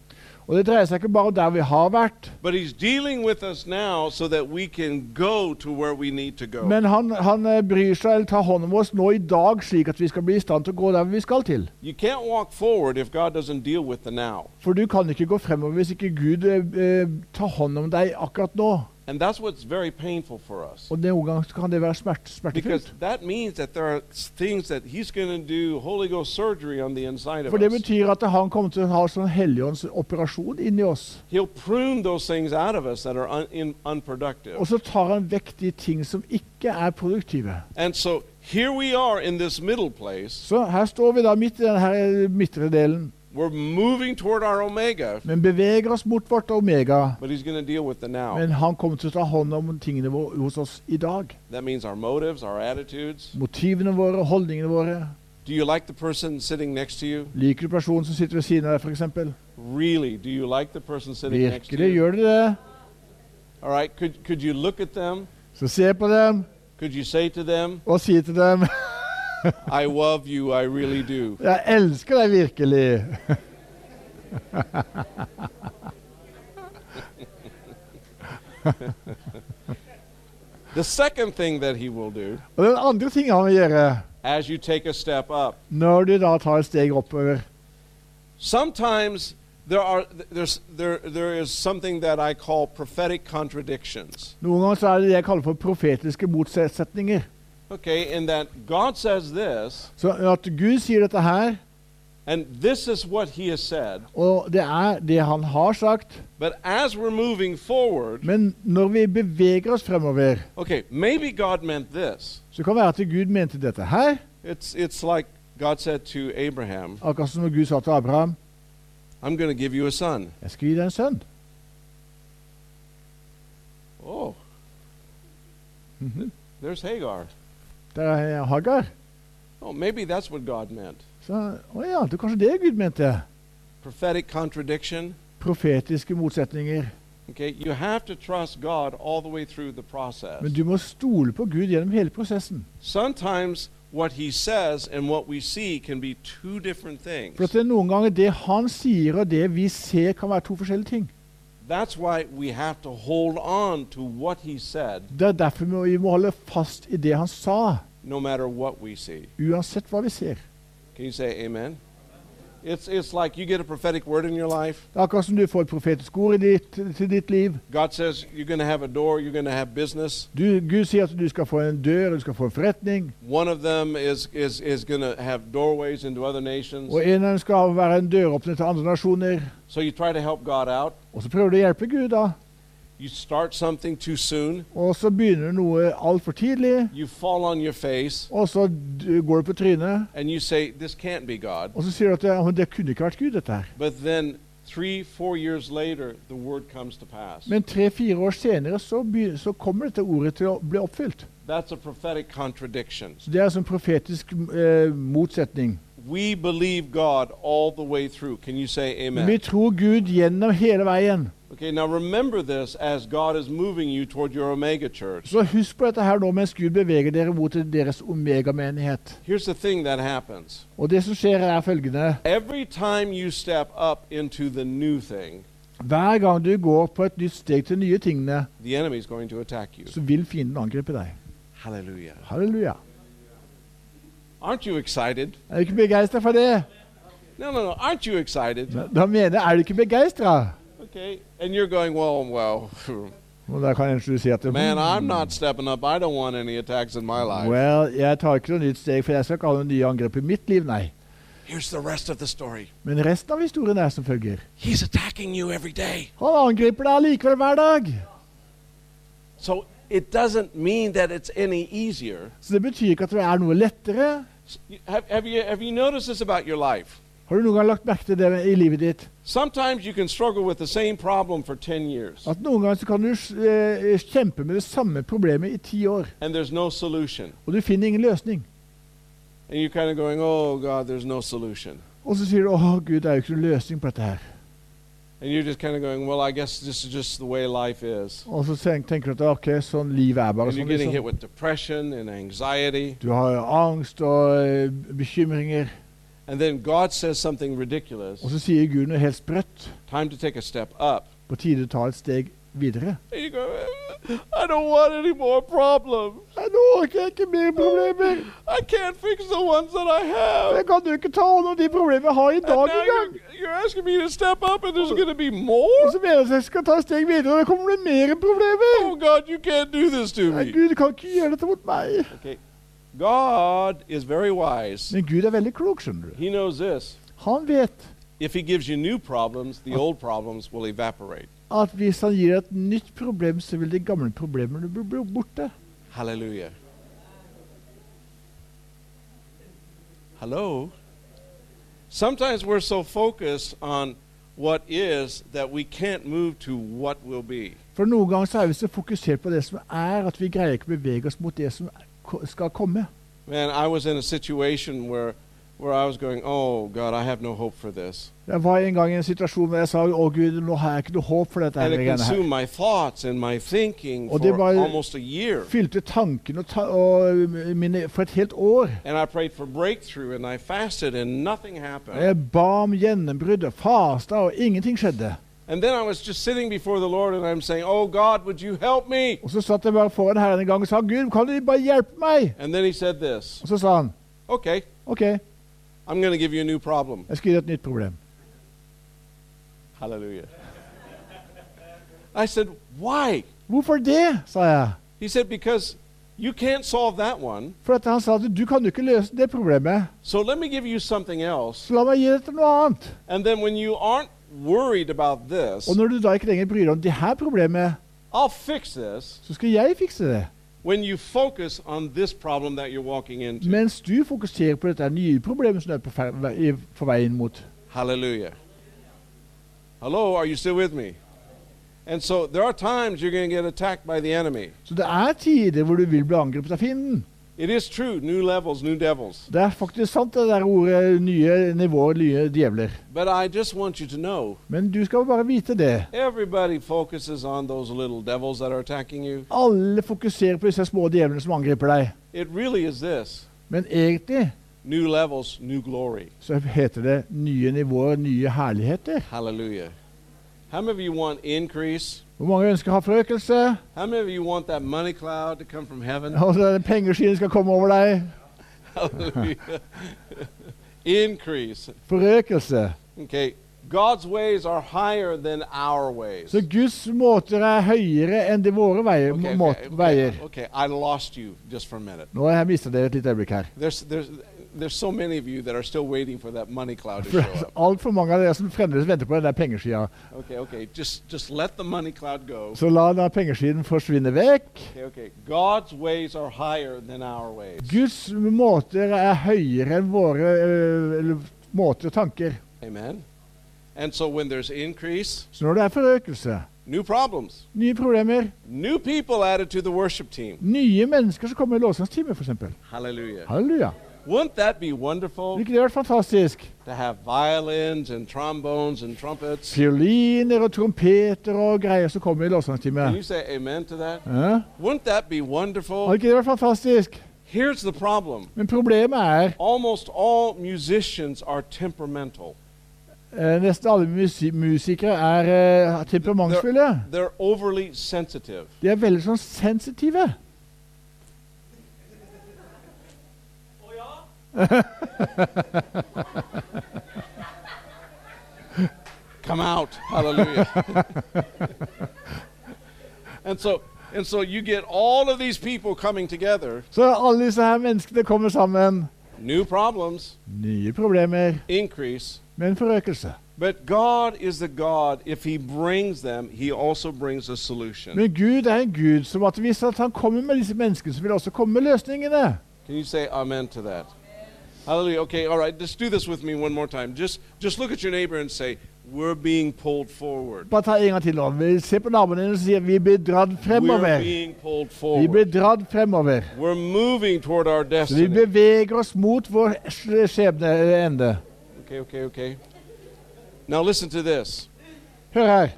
Og det dreier seg ikke bare om der vi har vært, so men han, han eh, bryr seg eller tar hånd om oss nå i dag, slik at vi skal bli i stand til å gå der vi skal til. For du kan ikke gå fremover hvis ikke Gud eh, eh, tar hånd om deg akkurat nå. And that's what's very painful for us. Og noen ganger kan det være smert, Because smertefullt. that means that there are things that He's going to do Holy Ghost surgery on the inside of For det us. betyr at han kommer til å ha sånn helligåndsoperasjon inni oss. He'll prune those things out of us that are un- in, unproductive. Og så tar han vekk de ting som ikke er produktive. And so here we are in this middle place. Så her står vi da midt i denne midtre delen, We're moving toward our omega, men beveger oss mot vårt omega. but He's going to deal with the now. Men han kommer til å ta hånd om tingene våre hos oss i dag. That means our motives, our attitudes. Motivene våre, holdningene våre. Do you like the person sitting next to you? Liker du personen som sitter ved siden av deg, f.eks.? Really? Do you like the person sitting next to Virkelig you? gjør du det? All right. Could, could you look at them? Så se på dem Could you say to them, og si til dem I love you, I really do? 'Jeg elsker deg virkelig'. The second thing that He will do Og den andre ting han vil gjøre as you take a step up, når du da tar et steg oppover sometimes there are there's there there is something that I call prophetic contradictions. Noen ganger så er det det jeg kaller for profetiske motsetninger. Okay, and that God says this, Så at Gud sier dette her, and this is what He has said, og det er det han har sagt, but as we're moving forward, men når vi beveger oss fremover, okay, maybe God meant this. så kan det være at Gud mente dette her, It's it's like God said to Abraham, akkurat som Gud sa til Abraham "I'm going to give you a son." 'Jeg skal gi deg en sønn'. Oh, there's Hagar. Det er Hagar. Oh, maybe that's what God meant. Så å ja, det er kanskje det Gud mente. Prophetic contradiction. Profetiske motsetninger. Okay, you have to trust God all the way through the process. Men du må stole på Gud gjennom hele prosessen. Sometimes what He says and what we see can be two different things. For at det er noen ganger det han sier og det vi ser, kan være to forskjellige ting. Det er derfor vi må- holde fast i det han sa, no matter what we see. uansett hva vi ser. Can you say Amen? It's it's like you get a prophetic word in your life. Det er akkurat som du får et profetisk ord i ditt, til ditt liv. God says you're going to have a door, you're going to have business. Du, Gud sier at du skal få en dør, du skal få en forretning. One of them is is is going to have doorways into other nations. Og en av dem skal være en døråpner til andre nasjoner. So you try to help God out. Og så prøver du å hjelpe Gud, da. You start something too soon. Og så begynner du noe altfor tidlig, You fall on your face og så går du på trynet. and you say, This can't be God. Og så sier du at det kunne ikke vært Gud, dette her. But then three, four years later, the word comes to pass. Men tre-fire år senere så, så kommer dette ordet til å bli oppfylt. That's a prophetic contradiction. Så det er altså en profetisk eh, motsetning. We believe God all the way through. Can you say Vi tror Gud gjennom hele veien. Okay, now remember this as God is moving you toward your Omega church. Så husk på dette her nå mens Gud beveger dere mot deres omegamenighet. Here's the thing that happens Og det som skjer, er følgende. every time you step up into the new thing, Hver gang du går på et nytt steg til nye tingene, the enemy is going to attack you. så vil fienden angripe deg. Halleluja. Halleluja. Aren't you excited? Er du ikke begeistra for det? No, no, no. Aren't you excited? Da mener jeg, er du ikke begeistra? Okay. And you're going, well, well, Og da kan du si at man, I'm not stepping up. I don't want any attacks in my life. Well, jeg tar ikke noe nytt steg, for jeg skal ikke ha noen nye angrep i mitt liv, nei. Here's the rest of the story. Men resten av historien er som følger. He's attacking you every day. Han angriper deg allikevel hver dag. So it doesn't mean that it's any easier. Så det betyr ikke at det er noe lettere. Have, have, you, have you noticed this about your life? Har du noen gang lagt merke til det i livet ditt? Sometimes you can struggle with the same problem for 10 years At noen ganger så kan du eh, kjempe med det samme problemet i ti år, and there's no solution. og du finner ingen løsning. And you're kind of going, oh, God, there's no solution. Og så sier du 'Å, Gud, det er jo ikke noen løsning på dette her'. And you're just kind of going, well, I guess this is just the way life is. Og så tenker du at ok, sånn livet er bare And you're sånn. getting hit Liksom. with depression and anxiety. Du har angst og eh, bekymringer, And then God says something ridiculous. og så sier Gud noe helt sprøtt. Time to take a step up. På tide å ta et steg videre. And you go, I don't want any more problems. Nei, Nå orker jeg ikke mer problemer. I can't fix the ones that I have. Jeg kan jo ikke ta hånd om de problemene jeg har i And dag engang. you're, you're asking me to step up and there's going to be more? Og så mener jeg at jeg skal ta et steg videre, og det kommer det mer problemer. Oh, God, you can't do this to Nei, me. Gud kan ikke gjøre dette mot meg. Okay. God is very wise. Men Gud er veldig klok, skjønner du. He knows this. Han vet If He gives you new problems, the old problems will evaporate. At hvis han gir et nytt problem, så vil de gamle problemene bli borte. Halleluja. Hello? Sometimes we're so focused on what is that we can't move to what will be. For noen ganger så er vi så fokusert på det som er, at vi greier ikke å bevege oss mot det som skal komme. Man, I was in a situation where, where I was going, oh, God, I have no hope for this. Jeg var en gang i en situasjon hvor jeg sa å Gud, nå har jeg ikke noe håp for dette. her, Og det year. Fylte tankene ta mine for et helt år. Happened. Jeg ba om gjennombrudd og fasta, og ingenting skjedde. And then I was just sitting before the Lord and I'm saying, Oh God, would you help me? Og så satt jeg bare foran Herren en gang og sa Gud, kan du bare hjelpe meg? And then he said this Og så sa han Okay, OK, I'm going to give you a new problem. jeg skal gi deg et nytt problem. Hallelujah. I said, Why? Hvorfor det? sa jeg. He said, Because you can't solve that one. For at han sa at du kan jo ikke løse det problemet, So let me give you something else. så la meg gi deg noe annet. And then when you aren't worried about this, Og når du da ikke lenger bryr deg om det her problemet, I'll fix this så skal jeg fikse det. when you focus on this problem that you're walking into. Mens du fokuserer på dette nye problemet som du er på, vei- på inn mot. Hallelujah. Hello, are you still with me? And so there are times you're going to get attacked by the enemy. Så det er tider hvor du vil bli angrepet av fienden. It is true, new levels, new devils. Det er faktisk sant, det der ordet nye nivåer, nye djevler. But I just want you to know Men du skal bare vite det. everybody focuses on those little devils that are attacking you. Alle fokuserer på disse små djevlene som angriper deg. It really is this Men egentlig new levels, new glory. så heter det nye nivåer, nye herligheter. Hallelujah. How many of you want increase? Hvor mange ønsker å ha forøkelse? How many of you want that money cloud to come from heaven? Og så den pengeskyene skal komme over deg. Hallelujah. increase. Forøkelse. Okay. God's ways are higher than our ways. Så Guds måter er høyere enn de våre veier. Okay, okay, okay, okay. I lost you just for a minute. Nå har jeg mista dere et lite øyeblikk her. There's, there's, there's so many of you that are still waiting for that money cloud to show up. Altfor mange av dere som fremdeles venter på den der pengeskya. Okay, okay. Just, just let the money cloud go. Så la den pengeskyen forsvinne vekk. Okay, okay. God's ways are higher than our ways. Guds måter er høyere enn våre øh, måter og tanker. Amen. And so when there's increase, Så når det er forøkelse, new problems, nye problemer, new people added to the worship team. nye mennesker som kommer i lovsangstimen, f.eks. Halleluja. Halleluja. Wouldn't that be wonderful ikke det vært fantastisk? to have violins and trombones and trumpets? Fioliner og trompeter og greier som kommer i Can you say amen to that? Ja? Wouldn't that be wonderful? ikke det vært fantastisk? Here's the problem. Men problemet er Almost all musicians are temperamental. eh, nesten alle musi musikere er eh, temperamentsfulle. They're overly sensitive. De er veldig sånn sensitive. Come out. Hallelujah. and so and so you get all of these people coming together, Så alle disse her menneskene kommer sammen. new problems, Nye problemer, increase. men forøkelse. But God is the God, if He brings them, He also brings a solution. Men Gud er en Gud som at hvis at han kommer med disse menneskene, så vil også komme med løsningene. Can you say amen to that? Hallelujah. Okay, all right, just do this with me one more time. Just just look at your neighbor and say, We're being pulled forward. Bare ta en gang til. nå. Vi ser på naboen din og sier vi blir dratt We're being pulled Vi forward. blir dratt fremover. We're moving toward our Så vi destiny. beveger oss mot vår skjebneende. Eh, okay, okay, okay. Now listen to this. Hør her.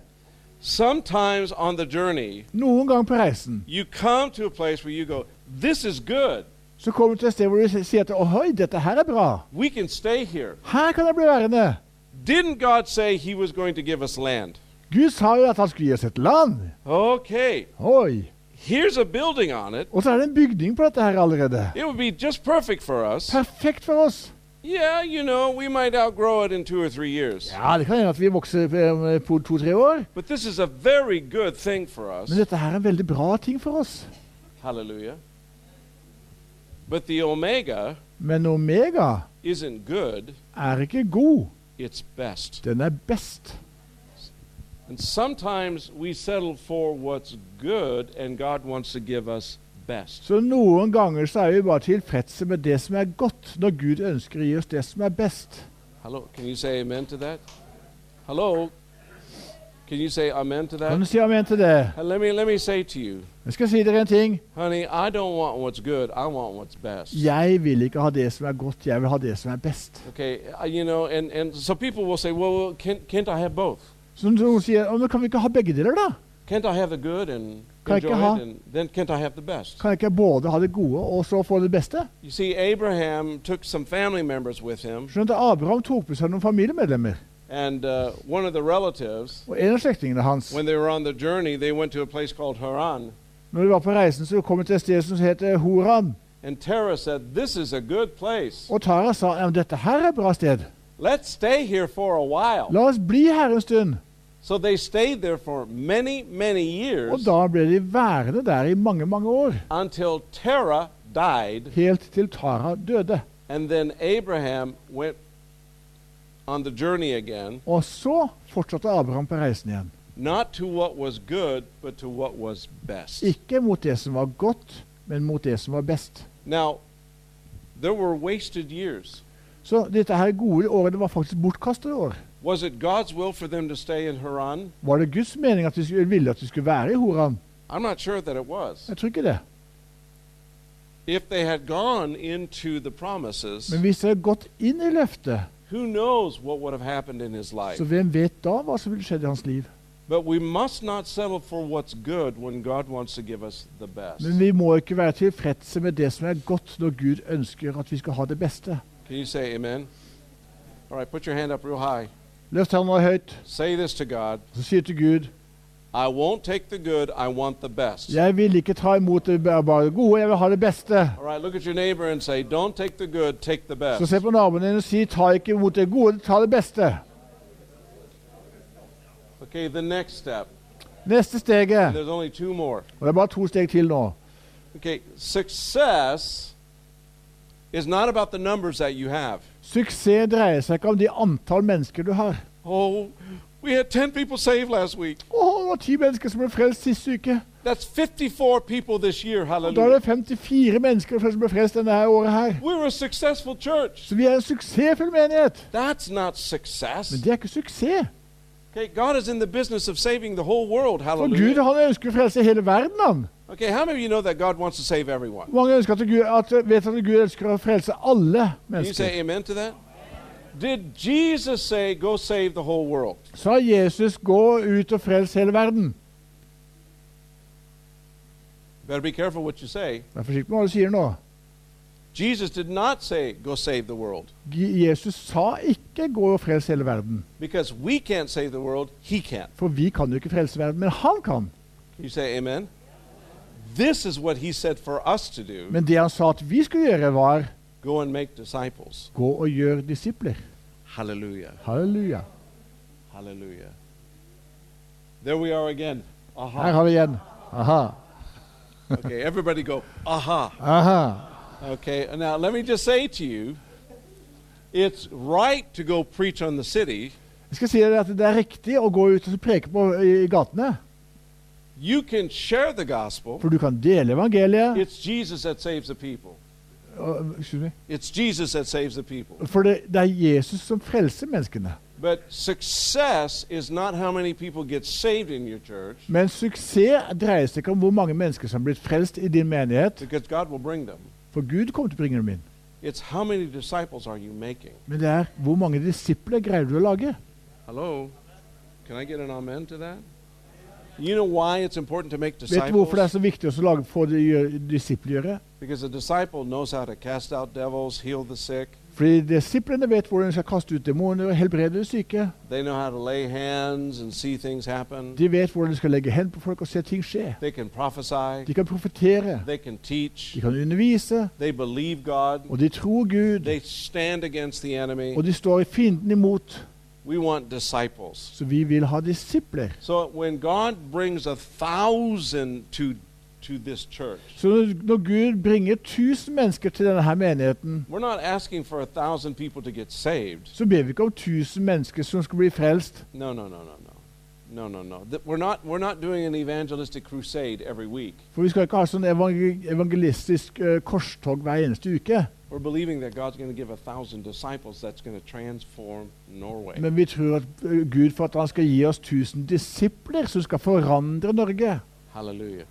Sometimes on the journey, Noen gang på reisen you come to a place where you go, This is good. Så kommer du til et sted hvor du sier at ohoi, dette her er bra. Her kan jeg bli værende. Didn't God say He was going to give us land? Gud sa jo at han skulle gi oss et land. Okay. Oi. Here's a building on it. Og så er det en bygning på dette her allerede. It would be just perfect for us. Perfekt for oss. Yeah, you know, we might outgrow it in two or three years. Ja, det kan hende at vi vokser eh, på to-tre år. But this is a very good thing for us. Men dette her er en veldig bra ting for oss. Hallelujah. But the Omega Men Omega isn't good, er ikke god. it's best. Den er best. And sometimes we settle for what's good, and God wants to give us best. Så noen ganger så er vi bare tilfredse med det som er godt, når Gud ønsker å gi oss det som er best. Hello, can you say amen to that? Hello? Can you say amen to Kan du si amen til det? Let me let me say to you, Jeg skal si dere en ting. honey, I don't want what's good. I want what's best. Jeg vil ikke ha det som er godt, jeg vil ha det som er best. Okay, uh, you know, and and so people will say, well, well can, can't I have both? Så noen sier «Å, men kan vi ikke ha begge deler, da? Can't I have the good and Kan jeg enjoy ikke ha- it, and then can't I have the best? Kan jeg ikke både ha det gode og så få det beste? You see, Abraham took some family members with him, Skjønner du, Abraham tok med seg noen familiemedlemmer. And uh, one of the relatives, Og hans when they were on the journey, they went to a place called Haran. Når de var på reisen, så kom de til et sted som heter Horan. And Tara said, This is a good place. Og Tara sa ja, dette her er et bra sted. Let's stay here for a while. La oss bli her en stund. So they stayed there for many, many Og years da ble de værende der i mange, mange år. until Tara died. Helt til Tara døde. And then Abraham went on the journey again, Og så fortsatte Abraham på reisen igjen. not to what was good, but to what was best. Ikke mot det som var godt, men mot det som var best. Now, there were wasted years. Så dette her gode året det var faktisk bortkastede år. Was it God's will for them to stay in Haran? Var det Guds mening at de skulle, ville at de skulle være i Horan? I'm not sure that it was. Jeg tror ikke det. If they had gone into the promises, Men hvis de hadde gått inn i løftet, who knows what would have happened in his så life? hvem vet da hva som ville skjedd i hans liv? But we must not settle for what's good when God wants to give us the best. Men vi må ikke være tilfredse med det som er godt, når Gud ønsker at vi skal ha det beste. Can you say amen? All right, put your hand up real high. Løft hånda høyt, Say this to God så sier til Gud good, I want the best. Jeg vil ikke ta imot det bare gode, jeg vil ha det beste. Right, say, the good, Så se på naboen din og si ta ikke imot det gode, ta det beste. Okay. Neste steget, og det er bare to steg til nå. Okay, success is not about the numbers that you have. Suksess dreier seg ikke om de antall mennesker du har. Oh, we had 10 people saved last week. Det var ti mennesker som ble frelst sist uke. That's 54 people this year. Og da er Hallelujah. det 54 mennesker som ble frelst denne året her. We're a successful church. Så vi er en suksessfull menighet. That's not success. Men det er ikke suksess. Okay, God is in the business of saving the whole world. For Gud Hallelujah. han ønsker å frelse hele verden. han. Okay, how many of you know that God wants to save everyone? Mange ønsker at Gud, at, vet at Gud ønsker å frelse alle Can you mennesker. say amen to that? Did Jesus say, Go save the whole world? Sa Jesus 'gå ut og frels hele verden'? Better be careful what you say. Vær forsiktig med hva du sier nå. Jesus did not say, Go save the world. Jesus sa ikke 'gå og frels hele verden'. Because we can't save the world, He can. For vi kan jo ikke frelse verden, men han kan. Can you say amen? This is what He said for us to do Men det han sa at vi skulle gjøre, var go and make disciples. 'gå og gjør disipler'. Hallelujah. Halleluja. Hallelujah. There we are again. Her har vi igjen. Aha. Okay, everybody go, aha. Aha. Okay, now let me just say to you it's right to go preach on the city. Jeg skal si at det er riktig å gå ut og preke på i, i gatene. You can share the gospel. For du kan dele evangeliet. It's Jesus that saves the people. Og- It's Jesus that saves the people. For det, det er Jesus som frelser menneskene. But success is not how many people get saved in your church, Men suksess dreier seg ikke om hvor mange mennesker som er blitt frelst i din menighet. because God will bring them. For Gud kommer til å bringe dem inn. It's how many disciples are you making? Men det er hvor mange disipler greier du å lage? Hello? Can I get an amen to that? You know why it's important to make Vet du hvorfor det er så viktig å lage, få de gjøre- gjøre? Because a disciple knows how to cast out devils, sick. Fordi disiplene vet hvordan de skal kaste ut demoner og helbrede de syke. They know how to lay hands and see. De vet hvordan de skal legge hendene på folk og se ting skje. They can. De kan profetere, They can teach. de kan undervise, They God. og de tror Gud. They stand the enemy. Og de står i fienden imot. We want disciples. Så vi vil ha disipler. So when God brings a thousand to to this church, Så når- Gud bringer tusen mennesker til denne her menigheten, we're not asking for a thousand people to get saved. så ber vi ikke om tusen mennesker som skal bli frelst. No, no, no, no, no, no, no, no. Th- We're not we're not doing an evangelistic crusade every week. For vi skal ikke ha sånn evangelistisk uh, korstog hver eneste uke. We're believing that God's going to give a thousand disciples that's going to transform Norway. Men vi tror at eh, Gud for at han skal gi oss tusen disipler som skal forandre Norge. Hallelujah.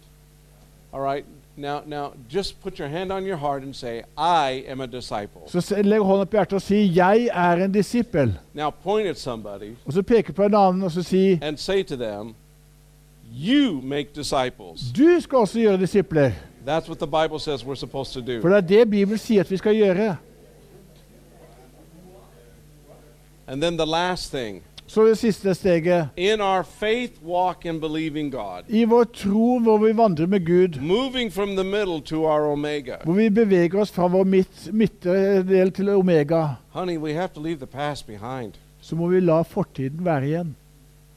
All right. Now, now, just put your hand on your heart and say, "I am a disciple." Så legg hånda på hjertet og si 'Jeg er en disippel'. Now, point at somebody Og så peke på en annen og så si and say to them, "You make disciples." 'Du skal også gjøre disipler'. That's what the Bible says we're supposed to do. For det er det Bibelen sier at vi skal gjøre. And then the last thing, Så det siste steget. in our faith walk in believing God, I vår tro hvor vi vandrer med Gud, moving from the middle to our omega. hvor vi beveger oss fra vår midt, midtdel til omega, Honey, we have to leave the past behind. så må vi la fortiden være igjen.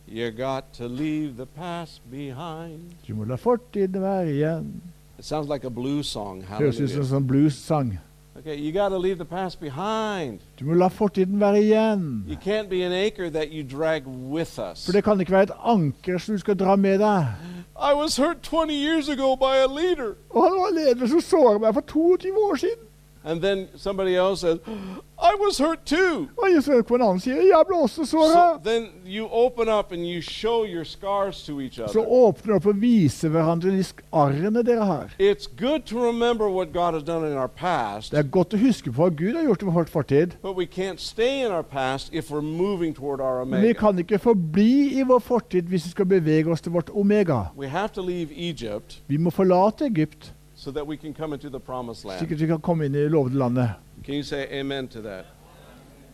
You got to leave the past behind. Du må la fortiden være igjen. It sounds like a blues song. Høres ut som en sånn blues-sang. Okay, you got to leave the past behind. Du må la fortiden være igjen. You can't be an anchor that you drag with us. For det kan ikke være et anker som du skal dra med deg. I was hurt 20 years ago by a leader. Og han var leder som såret meg for 22 år siden. And then somebody else says, I was hurt too. Så So then you open up and you show your scars to each Så other. åpner opp og viser hverandre de arrene dere har. It's good to remember what God has done in our past, Det er godt å huske på hva Gud har gjort i vår fortid. but we can't stay in our past if we're moving toward our Men vi omega. kan ikke forbli i vår fortid hvis vi skal bevege oss til vårt omega. We have to leave Egypt Vi må forlate Egypt, so that we can come into the promised slik land. at vi kan komme inn i lovede landet. Can you say amen to that?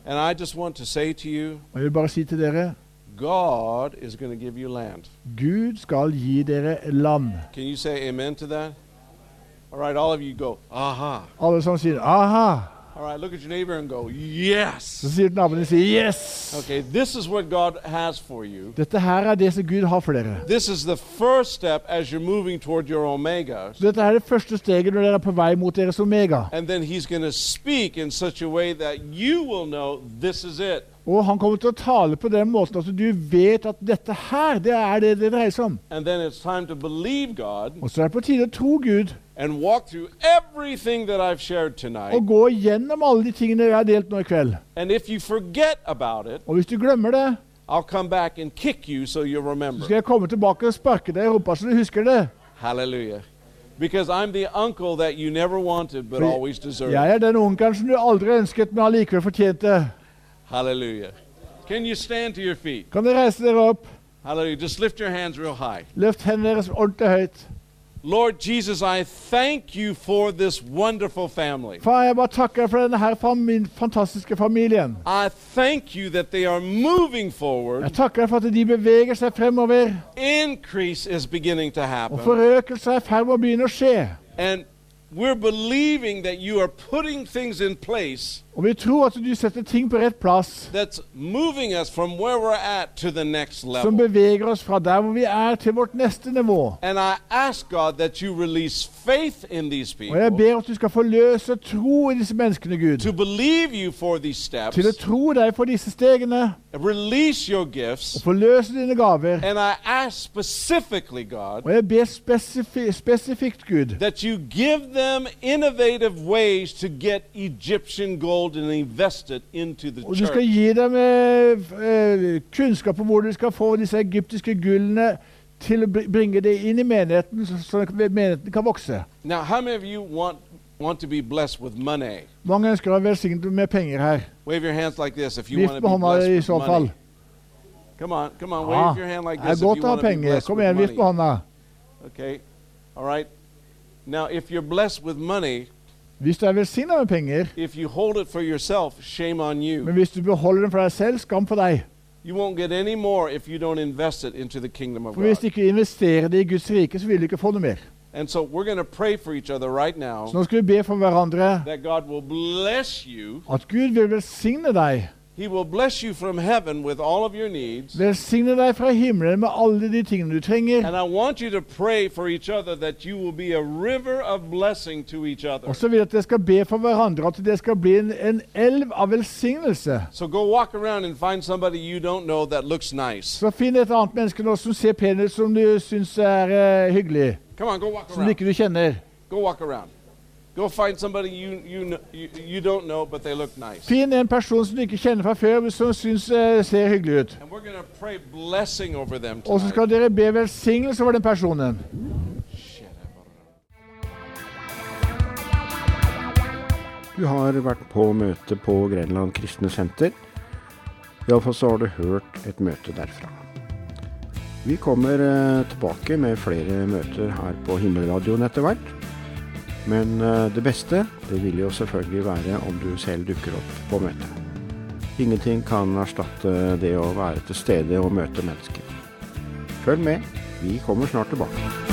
And I just want to say to you, Og jeg vil bare si til dere God is going to give you land. Gud skal gi dere land. Can you say amen to that? All right, all of you go, aha. Alle som sier 'aha', All right, look at your neighbor and go, yes. så sier naboen din sier 'yes'. Okay, this is what God has for you. Dette her er det som Gud har for dere. This is the first step as you're moving toward your omega. Dette er det første steget når dere er på vei mot deres omega. And then He's going to speak in such a way that you will know this is it. Og han kommer til å tale på den måten at du vet at dette her, det er det det dreier seg om. God Og så er det på tide å tro Gud tonight. og gå gjennom alle de tingene jeg har delt nå i kveld. It, Og hvis du glemmer det, you so så skal jeg komme tilbake og sparke deg i rumpa så du husker det. Halleluja. Because I'm the uncle that you never wanted but always deserved. Jeg er den onkelen som du aldri ønsket, men allikevel fortjente. Hallelujah. Can you stand to your feet? Kan dere reise dere opp? Hallelujah. Just lift your hands real high. Løft hendene deres ordentlig høyt. Lord Jesus, I thank you for this wonderful family. Far, jeg bare takker for denne her fantastiske familien. I thank you that they are moving Jeg forward. takker for at de beveger seg fremover, Increase is beginning to og happen. forøkelse er i ferd med å begynne å skje. And we're believing that you are putting things in place Og vi tror at du setter ting på rett plass, som beveger oss fra der hvor vi er, til vårt neste nivå. Og jeg ber at du skal forløse tro i disse menneskene, Gud. steps, Til å tro deg for disse stegene, Og få gifts. og forløse dine gaver. God, Og jeg ber spesifi spesifikt, Gud, at du gir dem innovative ways to get Egyptian gold and invest it into the og du skal gi dem eh, eh, kunnskap om hvor du skal få disse egyptiske gullene til å bringe det inn i menigheten, så, menigheten kan vokse. Now, how many of you want want to be blessed with money? Mange ønsker å være velsignet med penger her. Wave your hands like this if you Lift med hånda i så fall. Come on, come on, Ja, wave your hand like this if you want to be blessed Kom igjen, vift på hånda. Okay, all right. Now, if you're blessed with money, Hvis du er velsigna med penger, if you hold it for yourself, shame on you. men hvis du beholder dem for deg selv, skam på deg. You won't get any more if you don't invest it into the kingdom of For hvis du ikke investerer det i Guds rike, så vil du ikke få noe mer. And so we're going to pray for each other right now Så nå skal vi be for hverandre that God will bless you. at Gud vil velsigne deg. He will bless you from heaven with all of your needs. Velsigne deg fra himmelen med alle de tingene du trenger. And I want you to pray for each other that you will be a river of blessing to each other. Og så vil jeg at dere skal be for hverandre at det skal bli en, en elv av velsignelse. So go walk around and find somebody you don't know that looks nice. Så finn et annet menneske nå som ser pen ut, som du syns er eh, hyggelig. Come on, go walk Som around. ikke du kjenner. Go walk around. Go find somebody you you you, don't know, but they look nice. Finn en person som du ikke kjenner fra før, men som syns uh, ser hyggelig ut. And we're going to pray blessing over them Og så skal dere be velsignelse over den personen. Du har vært på møte på Grenland kristne senter. Iallfall så har du hørt et møte derfra. Vi kommer eh, tilbake med flere møter her på Himmelradioen etter hvert. Men eh, det beste det vil jo selvfølgelig være om du selv dukker opp på møtet. Ingenting kan erstatte det å være til stede og møte mennesker. Følg med, vi kommer snart tilbake.